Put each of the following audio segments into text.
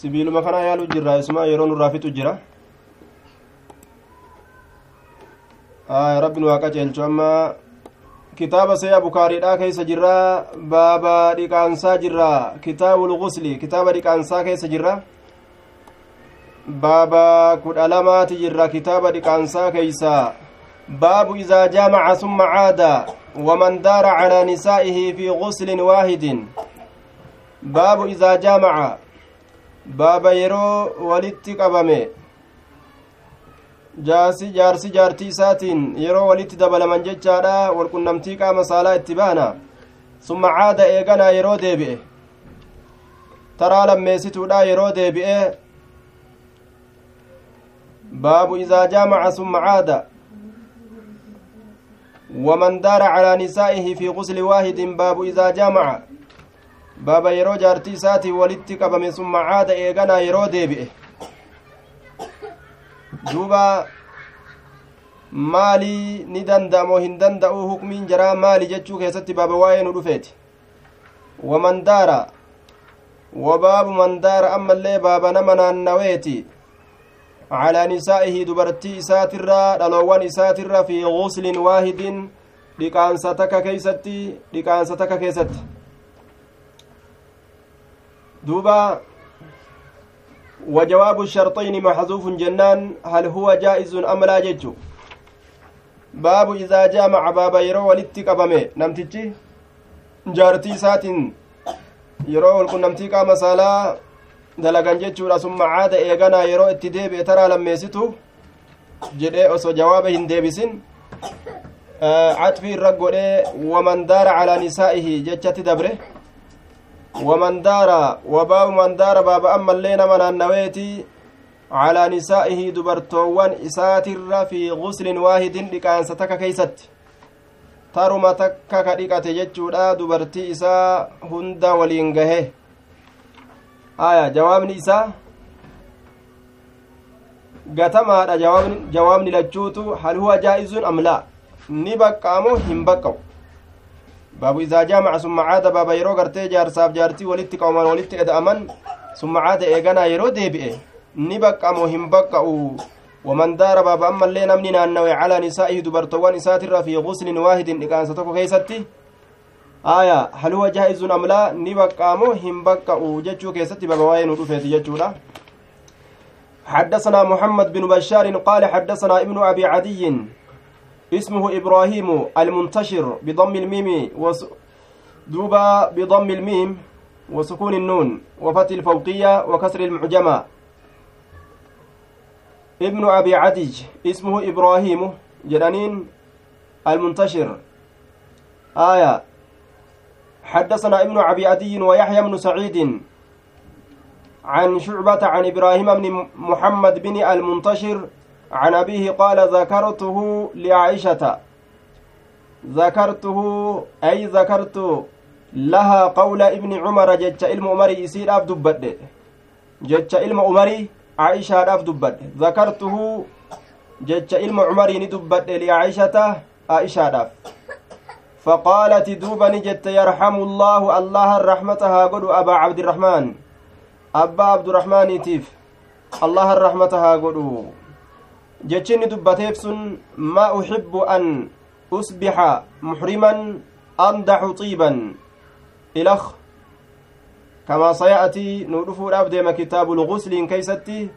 sibiiluma kana yaalu jirra isuma yeroo nurraa fixu jira rabbiin waaqa ceelchu amma kitaaba seeya bukaariidha keessa jirra baaba dhiqaansaa jirra kitaabul gusli kitaaba dhiqaansaa keessa jirra baaba kudha lamaati jirra kitaaba dhiqaansaa keeysa baabu idaa jaamaca summa caada waman daara calaa nisaa'ihi fi guslin waahidin baabu idaa jaamaca baaba yeroo walitti qabame jaarsi jaarsi jaartii isaatiin yeroo walitti dabalaman jechaadha walqunnamtii qaama saalaa itti baana summa caada eeganaa yeroo deebi'e taraa lammeessituudha yeroo deebi'e baabu idaa jaamaca summa caada waman daara calaa nisaa'ihi fi gusli waahidin baabu idaa jaamaca baaba yeroo jaartii isaatiin walitti qabame summa caada eeganaa yeroo deebi'e duuba maalii ni danda'amoo hin danda'uu hukmiin jaraa maali jechuu keessatti baaba waa'ee nu dhufeeti wamandaara wabaabu mandaara ammallee baaba nama naannaweeti calaa nisaa'ihi dubartii isaatirraa dhaloowwan isaatirra fi guslin waahidin dhiqaansa takka keeysatti dhiqaansa takka keessatti duuba الشرطين محذوف جنان هل هو جائز أم لا جج باب إذا جامع باب يرو ولدت قبمه نمتجي جارتي ساتين يرو والقنمتي قام صلاة dalagan jechuudha summa caada eeganaa yeroo itti deebi'e taraa lammeessitu jedhee osoo jawaaba hin deebisin catfii irra godhee waman daara calaa nisaa'ihi jechatti dabre daara wabaabu man daara baaba ammallee nama naannaweeti calaa nisaa'ihi dubartoowwan isaatirra fi guslin waahidin dhiqaansa takka keeysatti taruma takka ka dhiqate jechuudha dubartii isaa hunda waliin gahe aya jawaabni isaa gatamaadha jawaabni lachuutu hal huwa jaa'izun am laa ni baqqa'amo hin baqqa'u baabu izaa jaamaca summa caada baaba yeroo gartee jaarsaaf jaartii walitti qabaman walitti eda'aman summa caada eeganaa yeroo deebi'e ni baqqa'amo hin baqqa'u waman daara baaba ammallee namni naannawe calaa nisaa'ihi dubartoowwan isaatirra fi guslin waahidin dhiqaansa tokko keeysatti aya hal huwa jaa'izun am laa ni baqqaamo hin baqqa'u jechuu keessatti baba waa'ee nu dhufeeti jechuudha حدثنا محمد بن بشار قال حدثنا ابن أبي عدي اسمه إبراهيم المنتشر بضم الميم وس دوبا بضم الميم وسكون النون وفتح الفوقية وكسر المعجمة. ابن أبي عدي اسمه إبراهيم جرانين المنتشر. آية حدثنا ابن أبي عدي ويحيى بن سعيد عن شعبة عن إبراهيم بن محمد بن المنتشر عن أبيه قال ذكرته لعائشة. ذكرته أي ذكرت لها قول ابن عمر جج علم عمري يصير أب دبد. جج علم عمري عائشة أب دبد. ذكرته جج علم عمري ندبد لعائشة عائشة أب. فقالت دوبا نجت يرحم الله الله الرحمتها قد أبا عبد الرحمن. أبا عبد الرحمن تيف الله الرحمتها قد جتشني دبتيف سن ما أحب أن أصبح محرما أمدح طيبا إلخ كما سيأتي نورفو الأبديم كتاب الغسل كيستي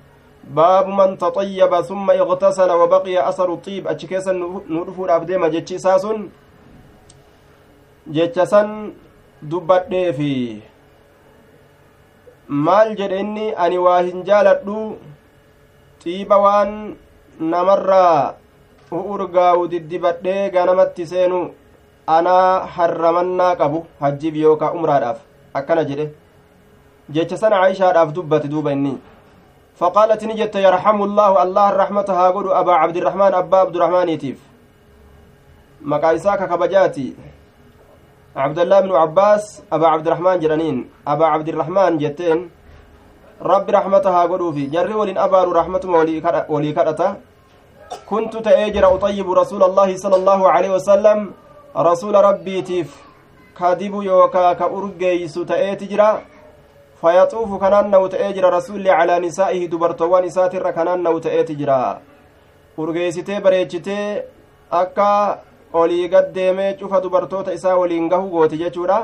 باب من تطيب ثم اغتسل وبقي أثر الطيب أتشكيسا نورفو الأبديم جتشي ساسن jecha san dubbadheefi. Maal jedhe inni ani waa hin jaaladhu xiiba waan namarraa urgaa'u diddibadhee ganamatti seenu anaa harramannaa qabu hajjiif yookaa umraadhaaf akkana jedhe. Jecha sana caayishaadhaaf dubbate duuba inni. فقالت نجت يرحم الله الله الرحمة هاقول أبا عبد الرحمن أبا عبد الرحمن يتيف مقايساك كبجاتي عبد الله بن عباس أبا عبد الرحمن جرانين أبا عبد الرحمن جتين رب رحمتها قلوا في جري ولين أبار رحمة كنت تأجر أطيب رسول الله صلى الله عليه وسلم رسول ربي تيف كاذب يوكا fayaxuufu kanaanna'u ta'ee jira rasuulli calaa nisaa'ihi dubartoowwan isaatirra kanaanna'u ta'eeti jira urgeessitee bareechitee akka olii gad deemee cufa dubartoota isaa waliin gahu gooti jechuudha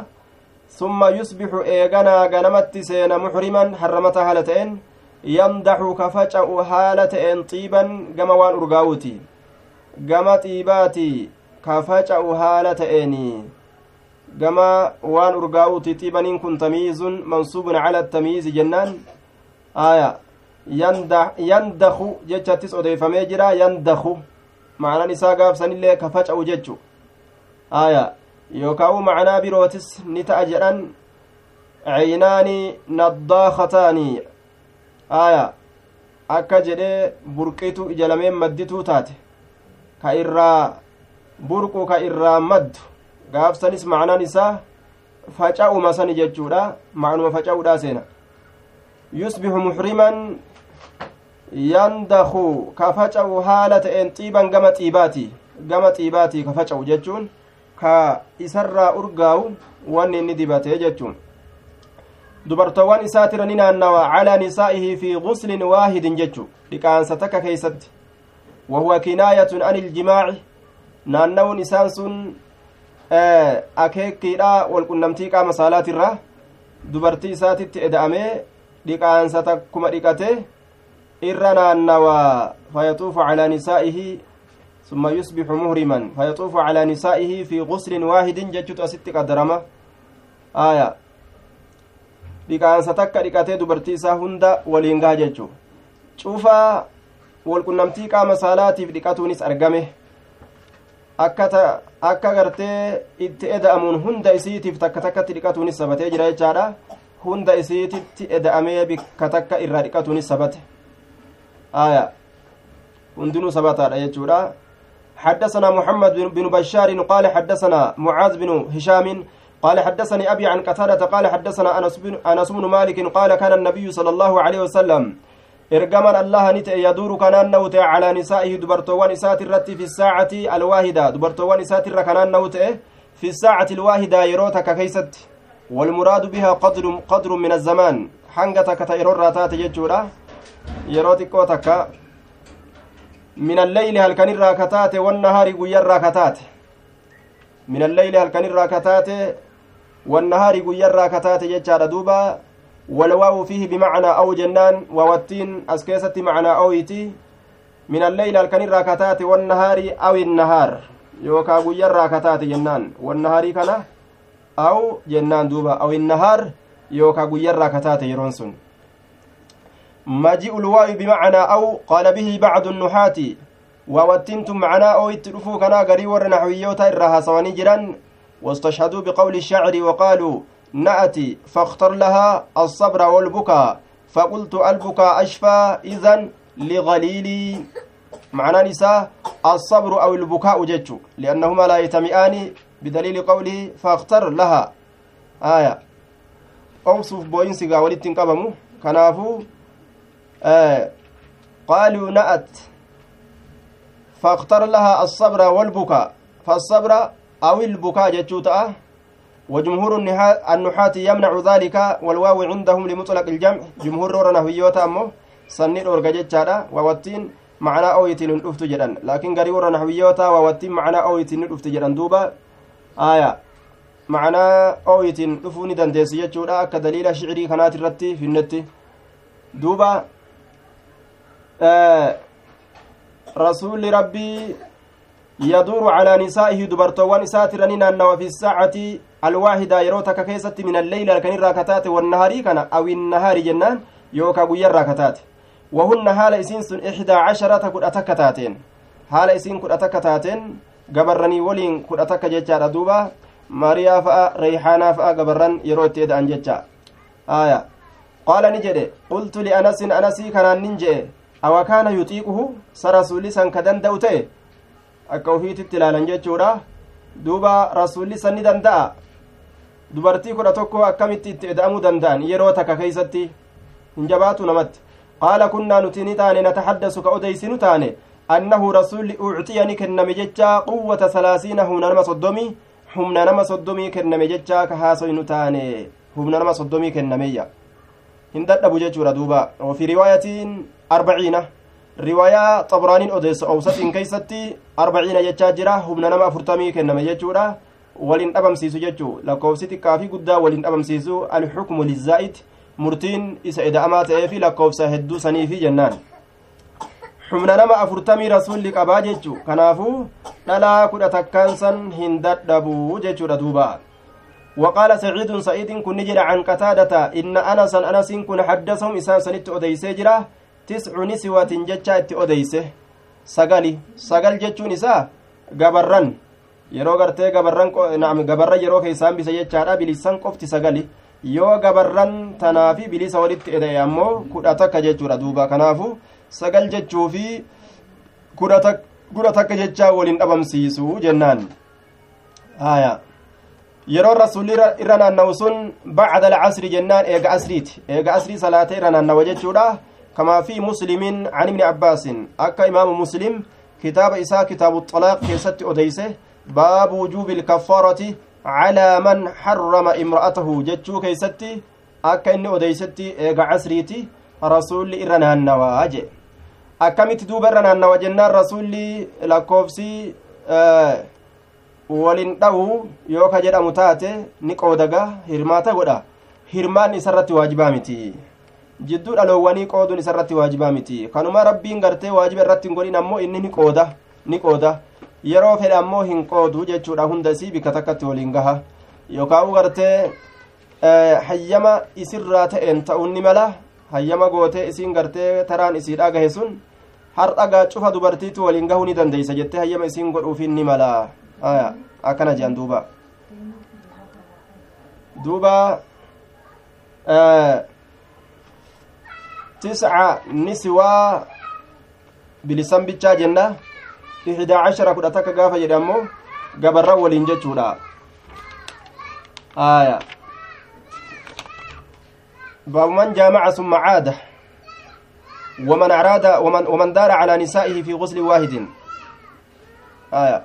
summa yusbixu eeganaa ganamatti seena muxriman harramata haala ta'een yamdaxu ka faca'u haala ta'een xiiban gama waan urgaa'uuti gama xiibaati ka faca'u haala ta'eeni gama waan urgaa'uuti xiibaniin kun tamiizun mansuubun cala tamiizi jennaan aya yandaku jechattis odeeffamee jira yandaku ma'anaan isaa gaafsanillee ka faca'u jechu aya yookaa u macnaa birootis ni ta'a jedhan ceynaani naddaakataani aya akka jedhee burqitu ija lameen maddituu taate. Ka irraa burqu ka irraa maddu. Gaafsanis macnaan isaa faca'uma sani jechuudha. Macnuma faca'uudha seena. Yusbixu muxriman yandaku ka faca'u haala ta'een xiiban gama xiibaati. Gama xiibaati ka faca'u jechuun ka isarraa urgaa'u wanni inni dibatee jechuun dubartoowwan isaatira ni naannawa calaa nisaa'ihi fi guslin waahidin jechu dhiqaansa takka keeysatti wahuwa kinaayatun an iljimaaci naannawun isaan sun akeekkiidha walqunnamtii qaama saalaatirra dubartii isaatitti eda'amee dhiqaansa takkuma dhiqate irra naannawa fayaxuufu calaa nisaa'ihi ثم يصبح مهرما فيطوف على نسائه في غسل واحد جتشت أست قدرما آية dhiqaansa takka dhiqatee dubartii isaa hunda waliin gaha jechuu cufaa walqunnamtii qaama saalaatiif dhiqatuunis argame akka gartee itti eda'amuun hunda isiitiif takka takkatti dhiqatuunis sabatee jira jechaadha hunda isiititti eda'amee bikka takka irraa dhiqatuunis sabate aya hundinuu sabataadha jechuudha حدثنا محمد بن بشار قال حدثنا معاذ بن هشام قال حدثني أبي عن قتادة قال حدثنا أنس بن, أنس بن مالك قال كان النبي صلى الله عليه وسلم إرجما الله نت يدور كان نوت على نسائه دبرتوان إسات الرت في الساعة الواحدة. دبرتوان إسات كان نوت في الساعة الواحدة يروتك كيست والمراد بها قدر قدر من الزمان. حنقتك تيرور راتات يجورا. يروتك وتك من الليل هل كان الراكتات والنهار قير راكتات من الليل هل كان الراكتات والنهار قير راكتات يجار دوبا والواو فيه بمعنى أو جنان ووتين أسكيسة معنى أويتي من الليل هل كان الراكتات والنهار أو النهار. يوكا قير راكتات جنان. والنهار كان أو جنان دوبا. أو النهار يوكا قير راكتات يرونسون. مجيء الواو بمعنى أو قال به بعض النحاة. ووتنتم معنا أو اتلفوا كنا قري ور نحويوتا إرها سواني جران واستشهدوا بقول الشاعر وقالوا نأتي فاختر لها الصبر والبكاء. فقلت البكاء أشفى إذن لغليلي. معنى نساء الصبر أو البكاء جج لأنهما لا يتمئان بدليل قوله فاختر لها. آية. أوصف بوينسي قاولت قبمو كنافو. آه قالوا نأت. فاختر لها الصبر والبكاء. فالصبر أو البكاء جتشوتا. وجمهور النحاة يمنع ذلك والواو عندهم لمطلق الجمع. جمهور نهويوتا أمه سنين أورجا جتشادا. ووتين معنى أويتين نفت جدا. لكن غريور نهويوتا ووتين معنى أويتين نفت جدا. دوبا آية. معنى أويتين نفوني دنديسي جتشودا. كدليل شعري كانت الرتي في النت. دوبا rasuulli rabbii yaduuru dubartoowwan isaatirani naannawa fi saacati alwaahida yeroo takka keessatti min alleyli halkanirraa kataate wannaharii kana awinnahaari jennaan yookaa guyyarraa kataate wahunna haala isiin sun ixdaa casharata kudha takka taateen haala isiin kudha takka taateen gabarranii waliin kudha takka jechaadha duuba maariyaa fa'a reyxaanaa fa'a gabarran yeroo itti eda'an jecha aya qaala ni jedhe qultu lianasin anasii kanaan nin jedhe awa kaana yuxiiquhu sa rasuulli san ka danda'u ta'e akka ufiititti ilaalan jechuudha duuba rasuulli san ni danda'a dubartii kudha tokko akkamitti itti eda'amuu danda'an yeroo takka keeysatti hin jabaatu namatti qaala kunnaa nuti ni taane nataxaddasu ka odeysinu taane annahu rasulli ucxiya ni kenname jecha quwwata salaasiina humna nama soddomii humna nama soddomii kenname jecha ka haasoynu taane humna nama soddomii kennameeyya hin dadhabu jechuudha duuba وفي رواية أربعين riwaayaa xabraaniin odeessa owsaxiin keeysatti arbaciina jechaa jira humna nama afurtamii kenname jechuudha waliin dhabamsiisu jechuu lakkoofsi xiqqaa fi guddaa waliin dhabamsiisu alxukmu lizaa'id murtiin isa eda'amaa ta'ee fi lakkoofsa hedduu saniifi jennaan humna nama afurtamii rasulli qabaa jechu kanaafuu dhalaa kudha takkaansan hin dadhabuu jechuudha duuba وقال سعيد سعيد كن نجر عن قتادة إن أنسا أنس كن حدثهم إسان سنت أديسي جرا tiscuni siwatin jecha itti odeyse. Sagali. Sagal jechuun isaa gabarran. Yeroo gartee gabarran naam gabarran yeroo keessaan bise jechaadha. Bilisan qofti sagali. Yoo gabarran tanaafi bilisa walitti edee ammoo kudha takka jechuudha duuba. Kanaafu sagal jechuufi kudha takka jechaa waliin dhabamsiisu jennaan. Haya yeroo rasuulli irra naanna'u sun bacda alcasri jennaan eega asriiti. Eega asrii salaatee irra naannawa jechuudha. Fi muslimin can ibni abbaasin akka imaamu muslim kitaaba isaa kitaabu xalaaq keessatti odeyse baabu wujuubi ilkaffaarati calaa man harrama imra'atahu jechuu keeysatti akka inni odeysetti eega casriiti rasulli irra naannawaa je akkamitti duuba irra naannawa jennaan rasulli lakkoofsi walin dha'u yoo ka jedhamu taate ni qoodaga hirmaata godha hirmaan isarratti jidduu dhaloowwanii qooduun isarratti waajibaa miti kanuma rabbiin gartee waajiba irratti hin godhin ammoo inni ni qooda ni qooda yeroo fedhe ammoo hin qoodu jechuudha hunda isii bika takkatti waliin gaha yookaan gartee hayyama isirraa ta'een ta'uun ni mala hayyama gootee isiin gartee taraan isii dhagahe sun hardhagaa cufa dubartiitu waliin gahuu ni dandeeysa jettee hayyama isiin godhuufiin ni mala akkana jedhan duuba duuba tisca niswaa bilisan bichaa jenna ihdaa cashara kudha takka gaafa jedhe ammoo gabarran waliin jechuudha aya باب من جامع ثم عاد ومن أراد ومن, ومن دار على نسائه في غسل واحد آية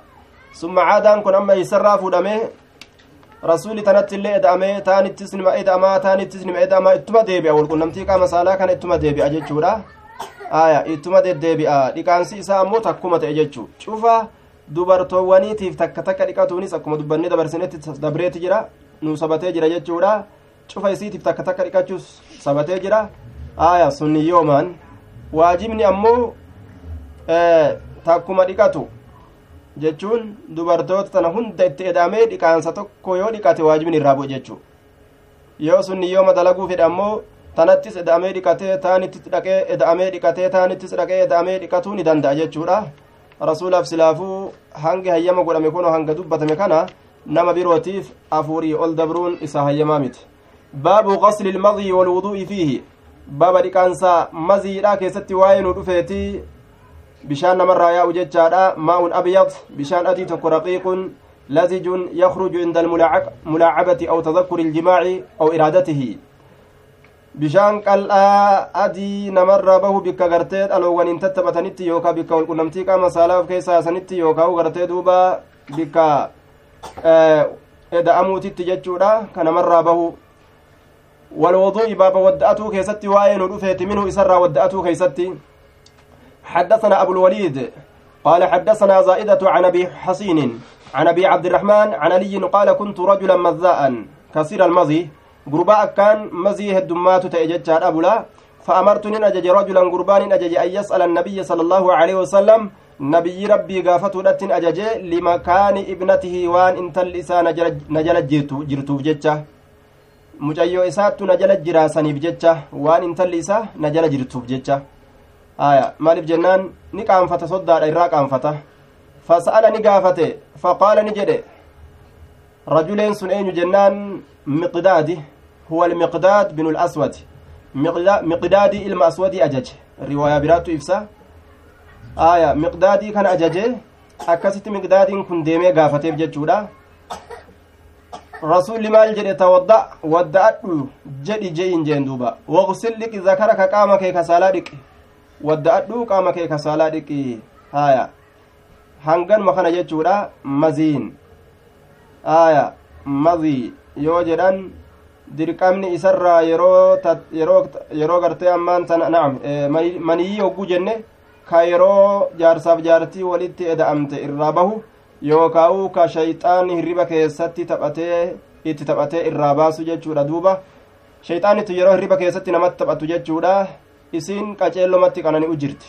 ثم عاد أنكن أما يسرى فودمه رسولي تنت اللي إدامه تاني تسنم إداما تاني تسنم إداما إتما ديبئة والقل نمتي قام سالا كان إتما ديبئة جتشورا آية إتما ديبئة لكانسي إسا أمو تكومة جتشو شوفا dubartoowwaniitiif takka takka dhiqatuunis akkuma dubbanni dabarsinetti dabreeti jira nu sabatee jira jechuudha cufa isiitiif takka takka dhiqachuus sabatee jira aya sunni yoomaan waajibni ammoo takkuma dhiqatu jechuun dubartoota tana hunda itti edamee dhiqaansa tokko yoo dhiqate waajibni irraa bu'e jechuu yoo sunni yooma dalaguu fedhe ammoo tanattis eda'amee dhiqatee taanittis dhaqee eda'amee dhiqatee taanittis dhaqee eda'amee dhiqatuu ni danda'a jechuudha. Rasuulaaf silaafuu hangi hayyama godhame kunoo hanga dubbatame kana nama birootiif afuurii ol dabruun isa hayyamaa miti. Baabu qasli ilmadii walwuduu'i fiihi. Baaba dhiqaansa maziidha keessatti waa'ee nu dhufeeti bishaan namarraa yaa'u jechaadha maa'un abyad bishaan adii tokko raqiiqun lazijun yakruju inda almulaacabati aw tadakkuri iljimaaci aw iraadatihi bishaan qal'aa adii namarraa bahu bikka gartee dhaloowwaniin tattaphatanitti yookaa bikka walqunnamtii qaama saalaa of keessaa yaasanitti yookaa gartee duuba bikka eda'amuutitti jechuudha ka namarraa bahu والوضوء باب ودأته كيستي وين ودفيت منه إسرى ودأته كيستي حدثنا أبو الوليد قال حدثنا زائدة عن أبي حسين عن أبي عبد الرحمن عن علي قال كنت رجلا مذاء كثير المضي قرباء كان مزيه الدمات تأجج أبولا فأمرت أن أجج رجلا قربان أجج أن يسأل النبي صلى الله عليه وسلم نبي ربي قافته لتن أجج لمكان ابنته وان انت اللسان نجل جرتو جتشه mucayyoo isaattu na jala jiraasaniif jecha waan intalli isaa na jala jirtuuf jecha aya maaliif jennaan ni qaanfata soddaadha irraa qaanfata. Fasa'ala ni gaafate faqaala ni jedhe. Rajuleen sun eenyu jennaan? Miqdaadi huwa almiqdaad binu laswad miqdaadii ilma aswadii ajaje. Riwaayaa biraattu ibsa. Aya miqdaadii kana ajaje. Akkasitti miqdaadiin kun deemee gaafateef jechuudha. Rasuulli maal jedhe? Tawadda wadda'adhu jedhi je'in jeen duuba. Waqsil dhiqi zakaraka qaama kee kasaalaa dhiqi wadda'adhu qaama kee kasaalaa dhiqi haya hanganuma kana jechuudha maziin haya mazii yoo jedhan dirqamni isarraa yeroo yeroo gartee ammaan tana na'am maniyyi hogguu jenne ka yeroo jaarsaaf jaartii walitti eda'amte irraa bahu yookaa'u ka shayxaanni hirriba keessatti taphatee itti taphatee irraa baasu jechuudha duuba shayxaanitti yeroo hirriba keessatti namatti taphatu jechuudha isiin qaceellomatti qanani'u jirti.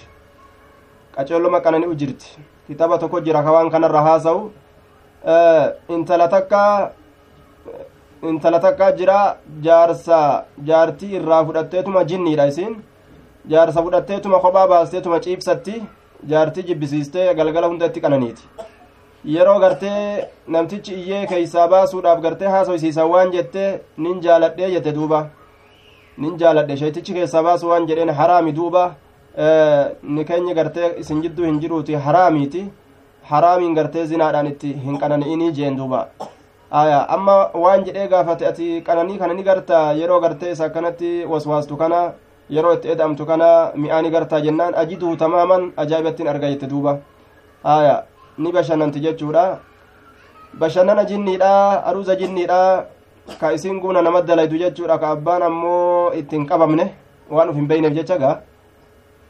Qaceelloma qanani'u jirti. Kitaaba tokko jira ka waan kanarra haasa'u. Intala takka intala takka jira jaarsa jaartii irraa fudhatteetuma jinniidha isiin. Jaarsa fudhatteetuma kophaa baasteetuma ciibsatti jaartii jibbisiistee galgala hunda itti qananiiti. Yeroo gartee namtichi iyyee keeysaa baasuudhaaf gartee haasoysiisan waan jette nin jaaladhee jette duuba nin jaaladhe sheetichi keessaa baasu waan jedheen haraami duuba ni keenya gartee isin jidduu hin jiruuti haraamiiti haraamiin gartee zinaadhaan itti hin qanani'inii jeen duuba aya amma waan jedhee gaafate ati qananii kana ni garta yeroo gartee isa akkanatti waswaastu kana yeroo itti edamtu kana mi'aani gartaa jennaan ajiduu tamaaman ajaa'ibattiin arga jette duuba aya ni bashannanti jechuudha bashannana jinniidha aruuza jinniidha ka isin guna nama dalaydu jechuudha ka abbaan ammoo ittiin qabamne waan uf hin beyneef jecha gaa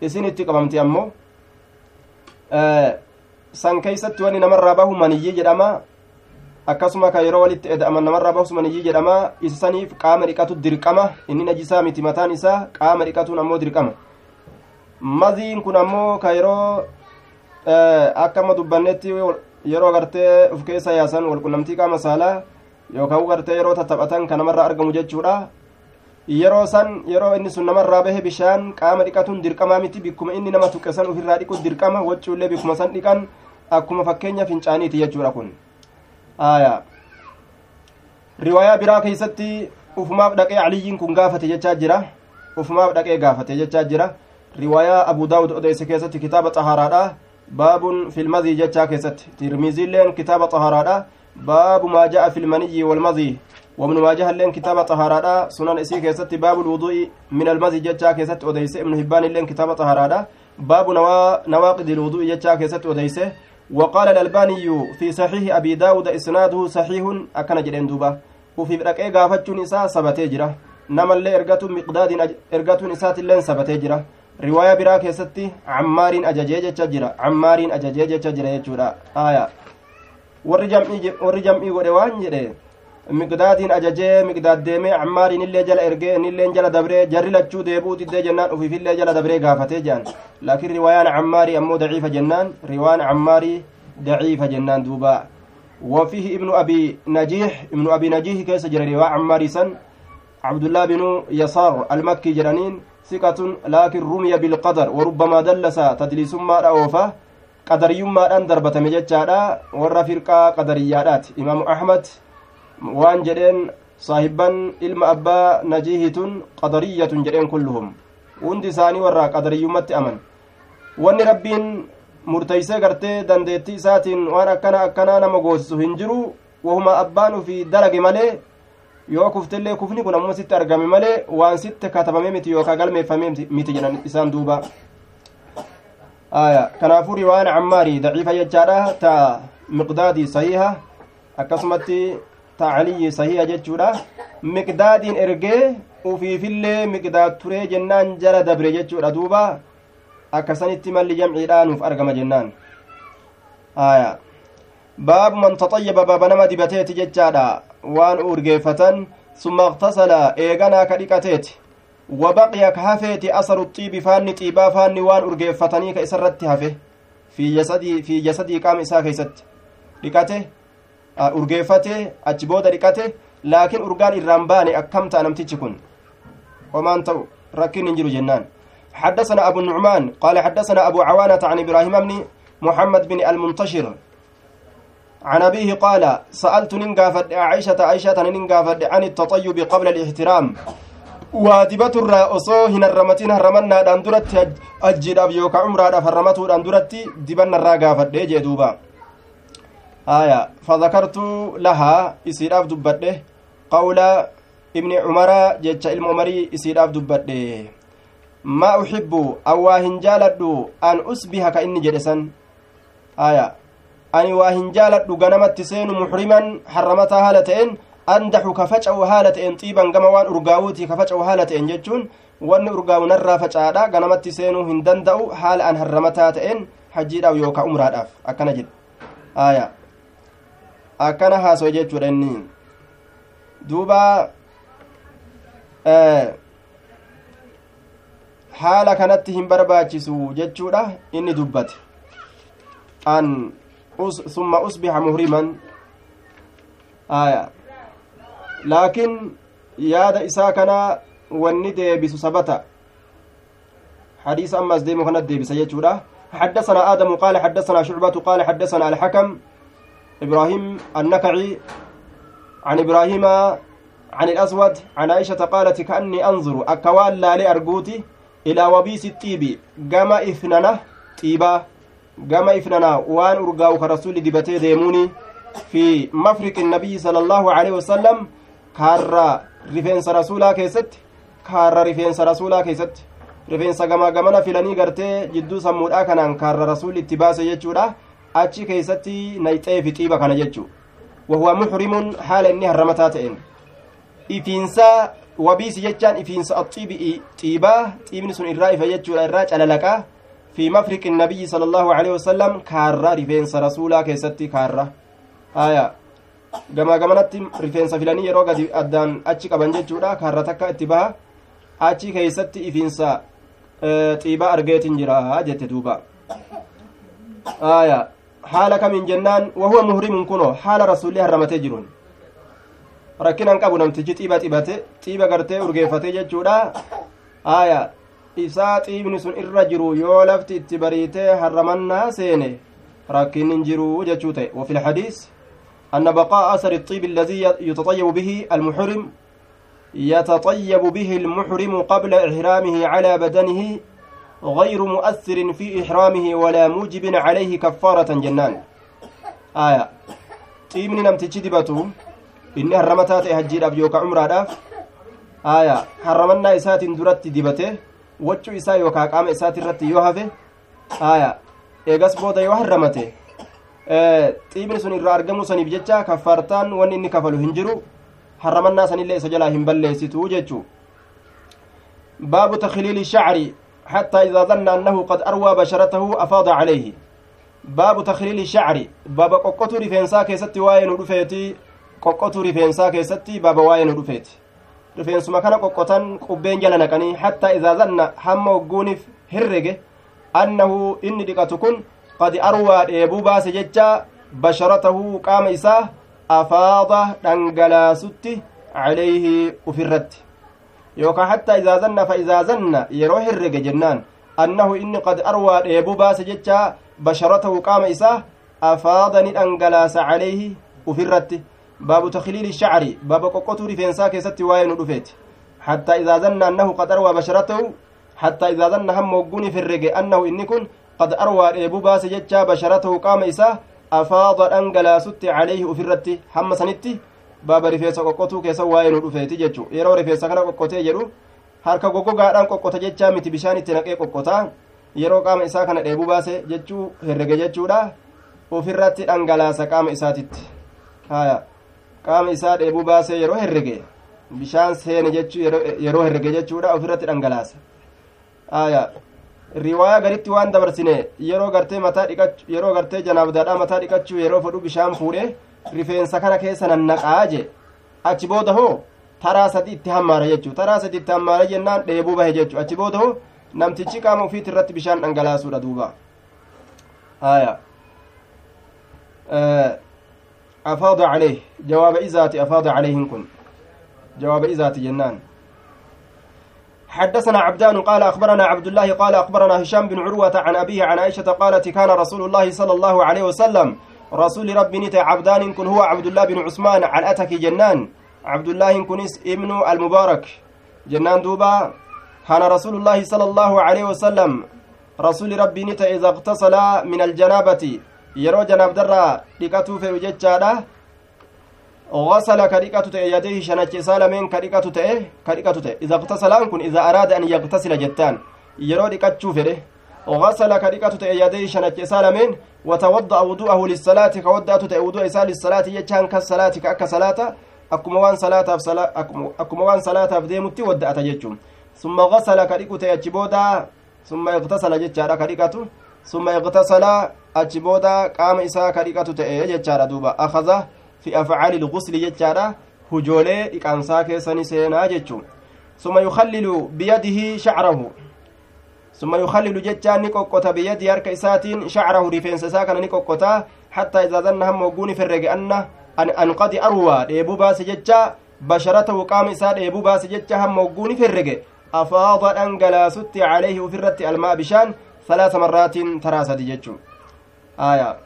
isin itti qabamti ammoo san keeysatti wani namarraa bahu maniyyi jedhama akkasuma ka yeroo walitti eda'aman namarraa bahus maniyyi jedhama isa saniif qaama dhiqatu dirqama inni najisaa miti mataan isaa qaama dhiqatuun ammoo dirqama maziin kun ammoo ka yeroo akka amma dubbannetti yeroo gartee uf keessa yaasan walqunnamtii qaama saalaa yookaan gartee yeroo tattaphatan kan namarraa argamu jechuudha yeroo san yeroo inni sun namarraa bahe bishaan qaama dhiqatuun dirqamaa miti bikkuma inni nama tuqe san ofirraa dhiqu dirqama waccuullee bikkuma san dhiqan akkuma fakkeenya fincaaniiti jechuudha kun aya riwaayaa biraa keeysatti ufumaaf dhaqee caliyyiin kun gaafate jechaa jira ufumaaf dhaqee gaafate jechaa jira riwaayaa abu daawud odeyse keessatti kitaaba xahaaraadha baabun filmazii jechaa keessatti tirmiziilleen kitaaba xahaaraadha baabu maa ja'a filmaniyyi walmazii وابن ماجه اللين كتاب طهارة. سنن إسي كيست باب الوضوء من المزي جتا كيست وديس ابن هبان اللين كتاب طهارة. باب نوا نواقض الوضوء جتا كيست وديس وقال الألباني في صحيح أبي داود إسناده صحيح أكن جدين دوبا. وفي ركعة غافتشون إساء سبتي جرا. نما اللي إرغتو مقداد إرغتو إسات اللين سبتي جرا. رواية برا كيستي عمار أججي جرا. عمار أججي جرا يجورا. آية. Warri jam'ii godhe waan jedhe miqdaadiin ajajee miqdaad deemee cammaariin illee jala ergee innilleen jala dabree jarri lachuu deebuu diddee jennaan ufiifillee jala dabree gaafatee jedhan laakiin riwaayaan cammaarii ammoo daciifa jennaan riwaan cammaarii daciifa jennaan duuba وفيه ابن أبي نجيح ابن أبي نجيح كيس جرى رواء عمار سن عبد الله بن يسار المكي جرانين ثقة لكن رمي بالقدر وربما دلس تدليس ما رأوفه qadariyummaadhaan darbatame jechaadha warra firqaa qadariyyaadhaati imaamu ahmad waan jedheen saahibban ilma abbaa najiihitun qadariyyatun jedheen kulluhum hundi isaanii warra qadariyyummatti aman wanni rabbiin murteeysee gartee dandeettii isaatiin waan akkana akkanaa nama goosisu hin jiru wahuma abbaan ufii dalage malee yoo kuftellee kufni kun ammoo sitti argame malee waan sitti katabame miti yookaa galmeeffame miti jedhan isaan duuba آية. كنافو روان عماري ضعيفة يجارة تا مقدادي صحيحة. أكسمتي تا علي صحيحة جتشورا مقداد إرجي وفي فيلي مقداد تري جنان جلا دبري جتشورا دوبا. أكسنتي مالي جمعي لانوف أرقم جنان. آية. باب من تطيب باب نما دبتيت جتشارا وان أرجيفة ثم اغتسل إيغانا كديكاتيت وبقي كهفيت أثر الطيب فان طيبا فان وان أرجيفتني كإسرت هفه في جسدي في جسدي قام إسا كيست. لكته أرجيفته أجبود لكته لكن أرجان الرمبان أكمت أنا متجكن وما أنت ركن نجر جنان. حدثنا أبو النعمان قال حدثنا أبو عوانة عن إبراهيم بن محمد بن المنتشر. عن أبيه قال سألت ننقافد عائشة عائشة ننقافد عن التطيب قبل الاحترام. Waa dibaturraa osoo hin harramatin harramannaadhaan duratti ajjiidhaaf yookaan umraadhaaf harramatuudhaan duratti dibannarraa gaafadhe jee duuba aya fadakartu lahaa isiidhaaf dubbadhe qawla ibni cumara jecha ilma umarii isiidhaaf dubbadhe maa uxibbu an waa hin jaaladhu an usbiha ka inni jedhe san aya ani waa hin jaaladhu ganamatti seenu muxriman harramataa haala ta'en andaxu ka faca'u haala ta'een xiiban gama waan urgaawuutii ka faca'u haala ta'een jechuun wanni urgaawu narraa facaadha ganamatti seenuu hin danda'u haala an harramataa ta'een hajjiidhaaf yookaan umraadhaaf akkana jedhe aayaa akkana haasoe jechuudha inni duuba haala kanatti hin barbaachisu jechuudha inni dubbate an summa usbixa muhriman aya laakiin yaada isaa kana wanni deebisu sabata حديث أما أزديمو كانت ديبسة يجودا. حدثنا آدم قال حدثنا شعبة قال حدثنا الحكم إبراهيم النكعي عن إبراهيم عن الأسود عن عائشة قالت كأني أنظر أكوال لا لأرجوتي إلى وبيس الطيب. جما إثننا طيبا. جما إثننا وان أرجاو كرسول دبتي ديموني في مفرق النبي صلى الله عليه وسلم كارا رفينس رسولا كيست كارا رفينس رسولا كيست rifeensa gamaa gamana filanii gartee jidduu sammuudhaa kanaan kaarra rasuulli itti baase jechuudha achi keeysatti nayxeefi xiiba kana jechu wahuwa muxrimun haala inni harramataa ta'een ifiinsa wabiisi jechaan ifiinsa axiibi xiibaa xiibni sun irraa ifa jechuudha irraa calalaqaa fi mafriqi nabiyyi sala allahu aleyhi wasalam kaarra rifeensa rasuulaa keessatti kaarra haya gamaa gamanatti rifeensa filanii yeroo gadi addaan achi qaban jechuudha. Kaarra takka itti baha. Achi keeysatti ifiinsa xiibaa argeetin jira jette duuba. Aya haala kamiin jennaan? Wahuwa muhrimun kuno haala rasulli harramatee jiruun. Rakkinan qabu namtichi xiiba xibate xiiba gartee urgeeffate jechuudha. Aya isaa xiibni sun irra jiru yoo lafti itti bariitee harramannaa seene. Rakkin hin jiru jechuu ta'e. Wafi lxadiis أن بقاء أثر الطيب الذي يتطيب به المحرم يتطيب به المحرم قبل إحرامه على بدنه غير مؤثر في إحرامه ولا موجب عليه كفارة جنان. آية. طيبني نم تجدبته إني هرمتات هجير أبيوك عمرة داف آية. هرمنا إسات درت دبته وجو إسا يوكا قام إسات الرت يوهفه آية. إيغاس بودا يوهرمته xiibni sun irraa argamuu saniif jecha kaffaartaan wanni inni kafalu hin jiru. Harramannaa sanillee isa jalaa hin balleessitu jechuu. Baabu takliili shacri حتى إذا ظن أنه قد أروى بشرته أفاض عليه باب تخليل الشعر باب قوقتو رفنسا كيستي واين رفيتي قوقتو رفنسا كيستي باب واين رفيتي رفنسما كان قوقتان قبين جل نقني حتى إذا ظن هم وقونف هرقه أنه إني دقتكن قد أروى ديبو باس ججا بشرته قام إساه أفاض دنقلاسوت عليه أفرت. يوكا حتى إذا زن فإذا زن يروح الرق جنان. أنه إني قد أروى ديبو باس ججا بشرته قام إساه أفاض ندنقلاس عليه أفرت. باب تخليل الشعر باب قوقتو رفنسا كيست واين رفيت حتى إذا ظن أنه قد أروى بشرته حتى إذا ظن هم وقوني في الرق أنه إني كن قد أروى ديبو باس ججا بشرته قام إساه أفاض أنقلاست عليه أفرت هم سنتي baaba rifeensa qoqqotuu keessa waa'ee nu dhufeeti jechu yeroo rifeensa kana qoqqotee jedhu harka goggogaadhaan qoqqota jechaa miti bishaan itti naqee qoqqotaa yeroo qaama isaa kana dheebuu baase jechuu herrege jechuudha ofirratti dhangalaasa qaama isaatitti haya qaama isaa dheebuu baasee yeroo herrege bishaan seene jechuu yeroo herrege jechuudha ofirratti dhangalaasa haya riwaayaa garitti waan dabarsine yeroo gartee mataa dhiqachuu yeroo gartee janaabdaadhaa mataa dhiqachuu yeroo fedhu bishaan fuudhee rifeensa kana keessa nannaqaa je achi booda hoo taraa sadi itti hammaara jechuu taraa sadi itti hammaara jennaan dheebuu bahe jechuu achi booda hoo namtichi qaama ufiit irratti bishaan dhangalaasuudha duuba haya afaada caleyh jawaaba izaati afaada caleyhin kun jawaaba izaati jennaan حدثنا عبدان قال أخبرنا عبد الله قال أخبرنا هشام بن عروة عن أبيه عن عائشة قالت كان رسول الله صلى الله عليه وسلم رسول ربي نتا عبدان كن هو عبد الله بن عثمان عن أتك جنان. عبد الله كنس ابن المبارك. جنان دوبا. كان رسول الله صلى الله عليه وسلم رسول ربي نتا إذا اغتسل من الجنابة. يرو جناب درا لكتو في وججاده غسل كريكة يديه شنج سالمين كريكة تئه كريكة تئه إذا اغتسل كن إذا أراد أن يغتسل جتان يرو لكتشو فيه غسل كريكة يديه شنج سالمين وتوضأ وضوءه للصلاة كودأت وضوء إسال للصلاة يجان كالصلاة كأك صلاة akkuma waan salaataaf deemutti wadda'ata jechuun summa gasala ka dhiqu ta'e achi booda summa iqtasala jechaadha ka dhiqatu summa iqtasala achi booda qaama isaa ka fi afcaali lgusli jechaadha hujoolee dhiqaansaa keessani seenaa jechuun summa yukallilu biyadihi shacrahu summa yukallilu jechaan ni qoqqota biyadii harka isaatiin shacrahu rifeensa isaa kana ni qoqqota hattaa idaa zanna hamma ogguuni ferrege anna an qad arwaa dheebuu baase jecha basharatahu qaama isaa dheebuu baase jecha hamma ogguuni ferrege afaada dhangalaasutti calayhi ufirratti almaa bishaan salaasa marraatiin taraa sadi jechuu aya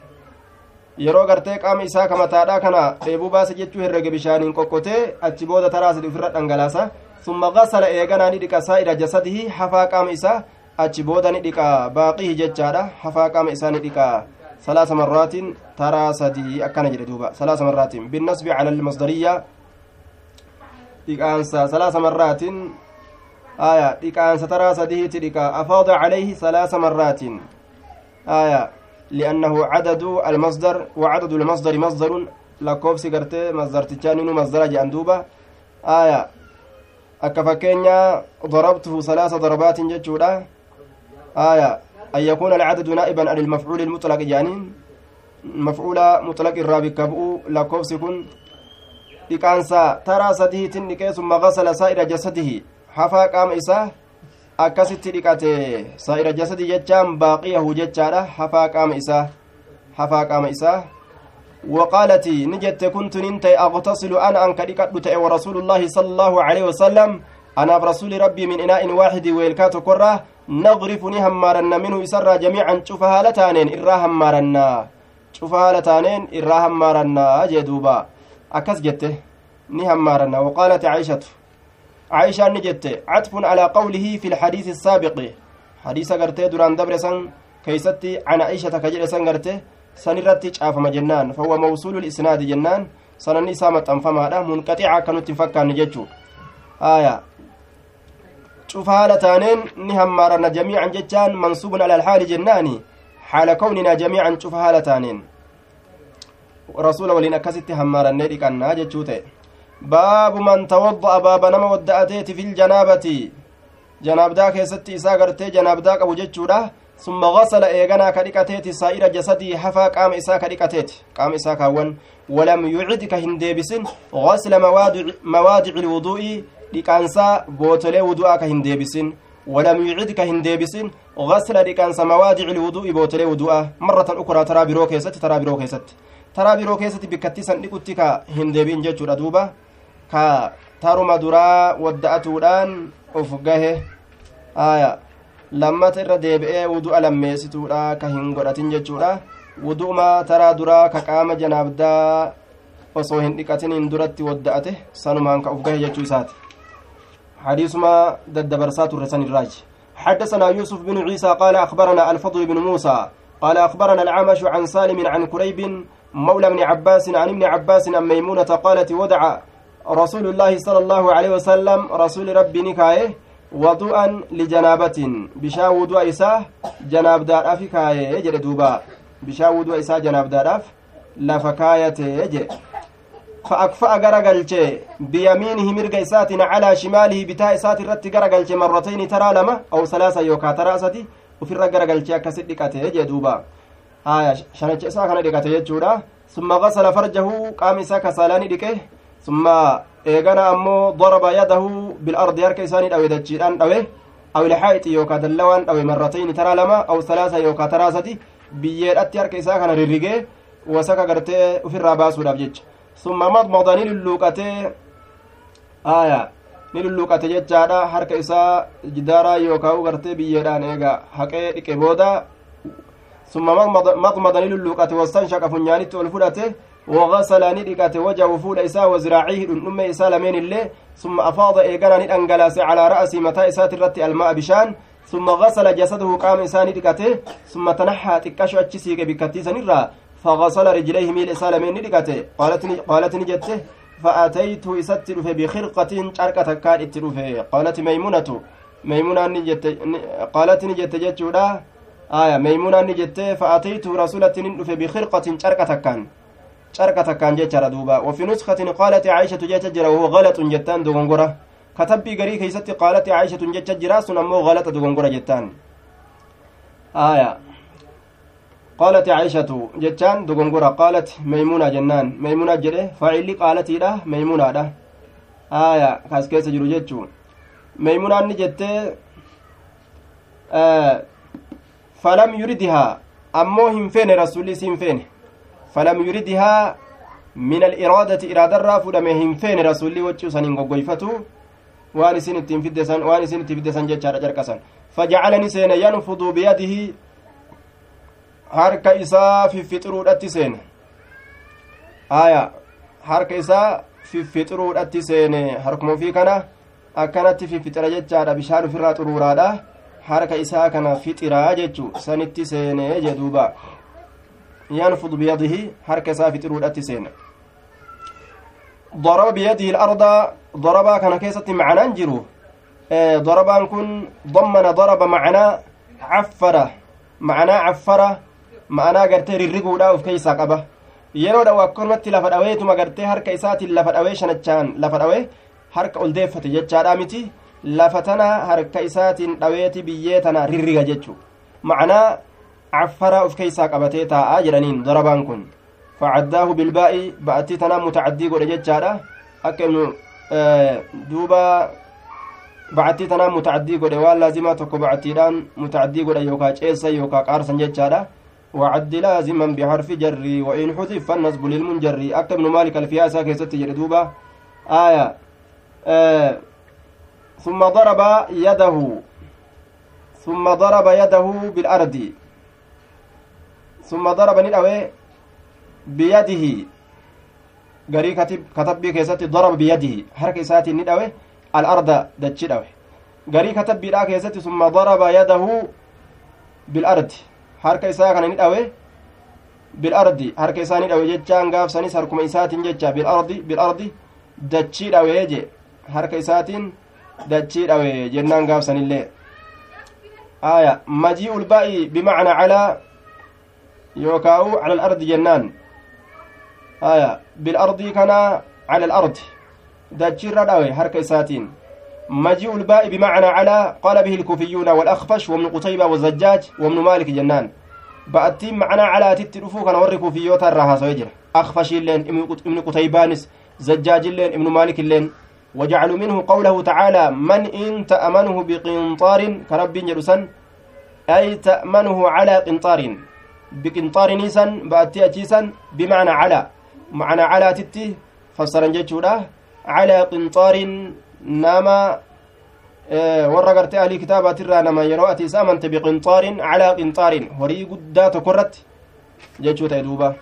yeroo gartee qaama isaa kamataadha kana dheebuu baase jechuu herrege bishaaniin qoqqotee achi booda taraa sadi ufirra dhangalaasa summa gasala eeganaa ni dhiqa saa'ira jasadihi hafaa qaama isaa achi booda ni dhiqa baaqihi jechaadha hafaa qaama isaa ni dhiqa salaasa marraatiin taraa sadii akkana jedhe duuba salaasa marraatiin binnasbi cala almasdariya dhiqaansa salaasa marraatiin aya dhiqaansa taraa dhiqa afaada calayhi salaasa marraatiin aya liannahu cadadu almasdar وعدد المصدر مصدر masdartichaa ninu masdara jedhan duuba aya akka fakkeenya darabtuhu salaasa darabaatin jechuudha aya أن يكون العدد نائبا عن المفعول المطلق يعني مفعول مطلق الرابك بؤ لكوفس كن dhiqaansa taraa sadiitin dhiqee summa gasala saa'ira jasadihi hafaa qaama isaa akkasitti dhiqate saa'ira jasadi jechaan baaqiyahu jechaadha. Hafaa qaama isaa hafaa qaama isaa. وقالتي نجت كنت ننتي أغتسل أنا أنك لكت ورسول الله صلى الله عليه وسلم أنا برسول ربي من إناء واحد ويلكات كرة نغرف نهمارنا منه يسرى جميعا شوف هالتانين إرا همارنا شوف هالتانين إرا همارنا جدوبا أكس جته نهمارنا وقالت عائشة عائشة نجت عطف على قوله في الحديث السابق حديث قرتي دران دبرسن كيستي عن عائشة كجل سنغرته sanirratti caafama jennaan fahuwa mawsuulu lisnaadi jennaan sananni isaa maxxanfamaadha munqaxica akkanutti hin fakkaanne jechuu aya cufa haala taaneen ni hammaaranna jamiican jechaan mansuubun ala alhaali jennaani haala kawninaa jamiican cufa haala taaneen rasuula waliin akkasitti hammaarannee dhiqannaa jechuu ta'e baabu man tawadda'a baaba nama wadda'ateeti fil janaabati janaabdaa keessatti isaa gartee janaabdaa qabu jechuudha ثم غسل إيغانا كديكاتيتي سائر جسدي حفا قام إسا كديكاتيتي قام إسا كاون. ولم يعد كهنديبسن غسل موادع موادع الوضوء. ديكانسا بوتلي وضوء كهنديبسن. ولم يعد كهنديبسن غسل ديكانسا موادع الوضوء بوتلي وضوء. مرة أخرى ترى برو كيست ترى برو كيست. ترى برو كيست بكتي سنديكوتي كهنديبين جيتشورا دوبا كا تارما درا ودأتودان أفقه آية lammata irra deebi'ee wudu'a lammeessituudha ka hin godhatin jechuudha wudu'uma taraa duraa ka qaama janaabdaa osoo hin dhiqatiniin duratti wadda'ate sanumaan ka uf gahe jechuu isaati حديثما ددبرسات الرسن الراج حدثنا يوسف بن عيسى قال أخبرنا الفضل بن موسى قال أخبرنا العمش عن سالم عن كريب مولى ابن عباس عن ابن عباس عن ميمونة قالت ودع رسول الله صلى الله عليه وسلم رسول ربي نكايه lijanaabatin bishaan wudu'a isaa janaabdaadhaaf kaayee jedhe duuba bishaan wudu'a isaa janaabdaadhaaf lafa kaayatee jedhe fa'akfa'a gara galche biyamiinihi mirga isaatiin calaa shimaalihi bitaa isaati irratti gara galche marratayni taraa lama aw salaasa yookaa taraa sadi ufirra gara galche akkasit dhiqate jedhe duuba haya shanacha isaa kana dhiqate jechuudha summa gasala farjahu qaama isaa kasaalaani dhiqe summa eegana ammoo daraba yadahu bilardi harka isaanii dhawe dachiidhaan dhawe aw ilxaayixi yookaa dallawaan dhawe marratayni taraa lama aw salaasa yookaa taraa sadi biyyeedhatti harka isaa kana rirrigee wasaka gartee ufirraa baasuudhaaf jecha summa madmada ni lulluuqatee aya ni lulluuqate jechaadha harka isaa jidaaraa yookaa gartee biyyeedhaan eega haqee dhiqe booda summa madmada ni lulluuqate wastanshaqa funyaanitti ol fudhate وغسل ندقت وجهه فول إساء وزراعيه دم إساء لمن الله ثم أفاض إيقانا ندنقلاس على رأس متى إساء ترتي الماء بشان. ثم غسل جسده قام إساء ندقته ثم تنحى تكشو أتشسيك بكتيس نرى فغسل رجليه ميل إساء لمن ندقته قالت قالت نجته فأتيت إساتر بخرقة شركة كان اتروفه قالت ميمونة. ميمونة نجت. قالت نجت جتشورا آية ميمونة نجت. فأتيت رسولة ندفه بخرقة شركة كان. Carqa takkaan jechaadha duuba wafi nuskatin qaalati caishatu jecha jira wahuwa galaxun jettaan dogongora katabbii garii keeysatti qaalati caishatun jecha jira sun ammoo galaxa dogongora jettaan aya عائشة جتان دغنغورا قالت ميمونة جنان ميمونة جده فاعلي قالتي ده ميمونة ده آية كاس كيس جرو جتشو ميمونة نجت آه فلم يردها أمو هم فين رسولي سين فين فلم يردها من الإرادة إرادة رافو هم فين رسولي وجو سنين غوغويفتو waan isin ittiin fiddesan waan isin itti fiddesan jechaadha jarqasan fajacalani seene yanfudu biyadihi harka isaa fiffixuruudhatti seene aya harka isaa fiffixuruudhatti seene harkuma ufii kana akkanatti fiffixira jechaadha bishaan ufirraa xuruuraadha harka isaa kana fixiraa jechu sanitti seene jeduuba yanfudu biyadihi harka isaa fixiruudhatti seene ضرب بيده الأرض ضربا كان كيسة معنى جرو ضربان كن ضمن ضرب معنى عفر معنى عفر معنى قرتي ررقودا وف كيسا قبه yeroo dhawu akkanumatti lafa dhaweetuma gartee harka isaatiin lafa dhawee shanachaan lafa dhawee harka ol jechaadha miti lafa tana harka isaatiin dhaweeti biyyee tana rirriga jechu macnaa caffara uf keeysaa qabatee taa'aa jedhaniin darabaan kun فعداه بالباء بأتي تنا متعدي قد جتشارا أكن دوبا بأتي تنا متعدي قد وان لازمة تكو بأتيران متعدي قد يوكا جيسا يوكا قارسا جتشارا وعد لازما بحرف جري وإن حذف فالنصب للمنجري أكتب مالك الفياسة كيست دوبا. آية آه ثم ضرب يده ثم ضرب يده بالأرض. ثم ضرب ندأوي biyadihi garii katabbii keessatti daraba biyadihi harka isaatiin ni dhawe al'arda dachi dhawe garii katabbiidhaa keessatti summa daraba yadahu bil'ardi harka isaa kana ni dhawe bil'ardi harka isaa ni dhawe jechaan gaafsanis harkuma isaatiin jecha bil'ardi bil'ardi dachii dhawee je harka isaatiin dachii dhawe jennaan gaafsanillee aya majii'ul baa'i bimacnaa calaa yookaa'u cala al'ardi jennaan آية. بالأرض كان على الأرض. دجر داوي حركة ساتين. مجيء الباء بمعنى على قال به الكوفيون والأخفش وابن قتيبة والزجاج وابن مالك جنان. بأتي معنى على تترفو كان وري كوفيوتا الراها سويجر أخفش اللين ابن قتيبانس زجاج اللين ابن مالك اللين. وجعلوا منه قوله تعالى من إن تأمنه بقنطار كرب جرسا أي تأمنه على قنطار. نيسا بأتي أتيسا بمعنى على معنى على تتي فسرن جتشودا على قنطار نما warra gartee alii kitaabatirraa nama yeroo ati isa amante biqinxaarin calaa qinxaarin horii guddaa tokkorratti jechuu ta'e duuba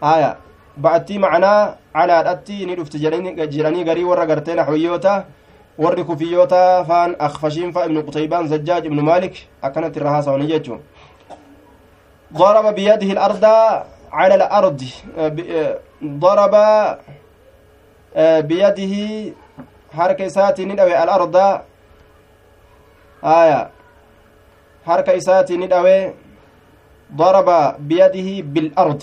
aya ba'attii macnaa calaadhatti ni dhufti jedhanii garii warra gartee naxwiyyoota warri kufiyyoota faan akfashiin fa ibnu qutaybaan zajjaaj ibnu maalik akkanatti irra haasawani jechuu ضرب بيده الأرض على الأرض ضرب بيده حركة ساتي ندوي الأرض. آية حركة ساتي ندوي ضرب بيده بالأرض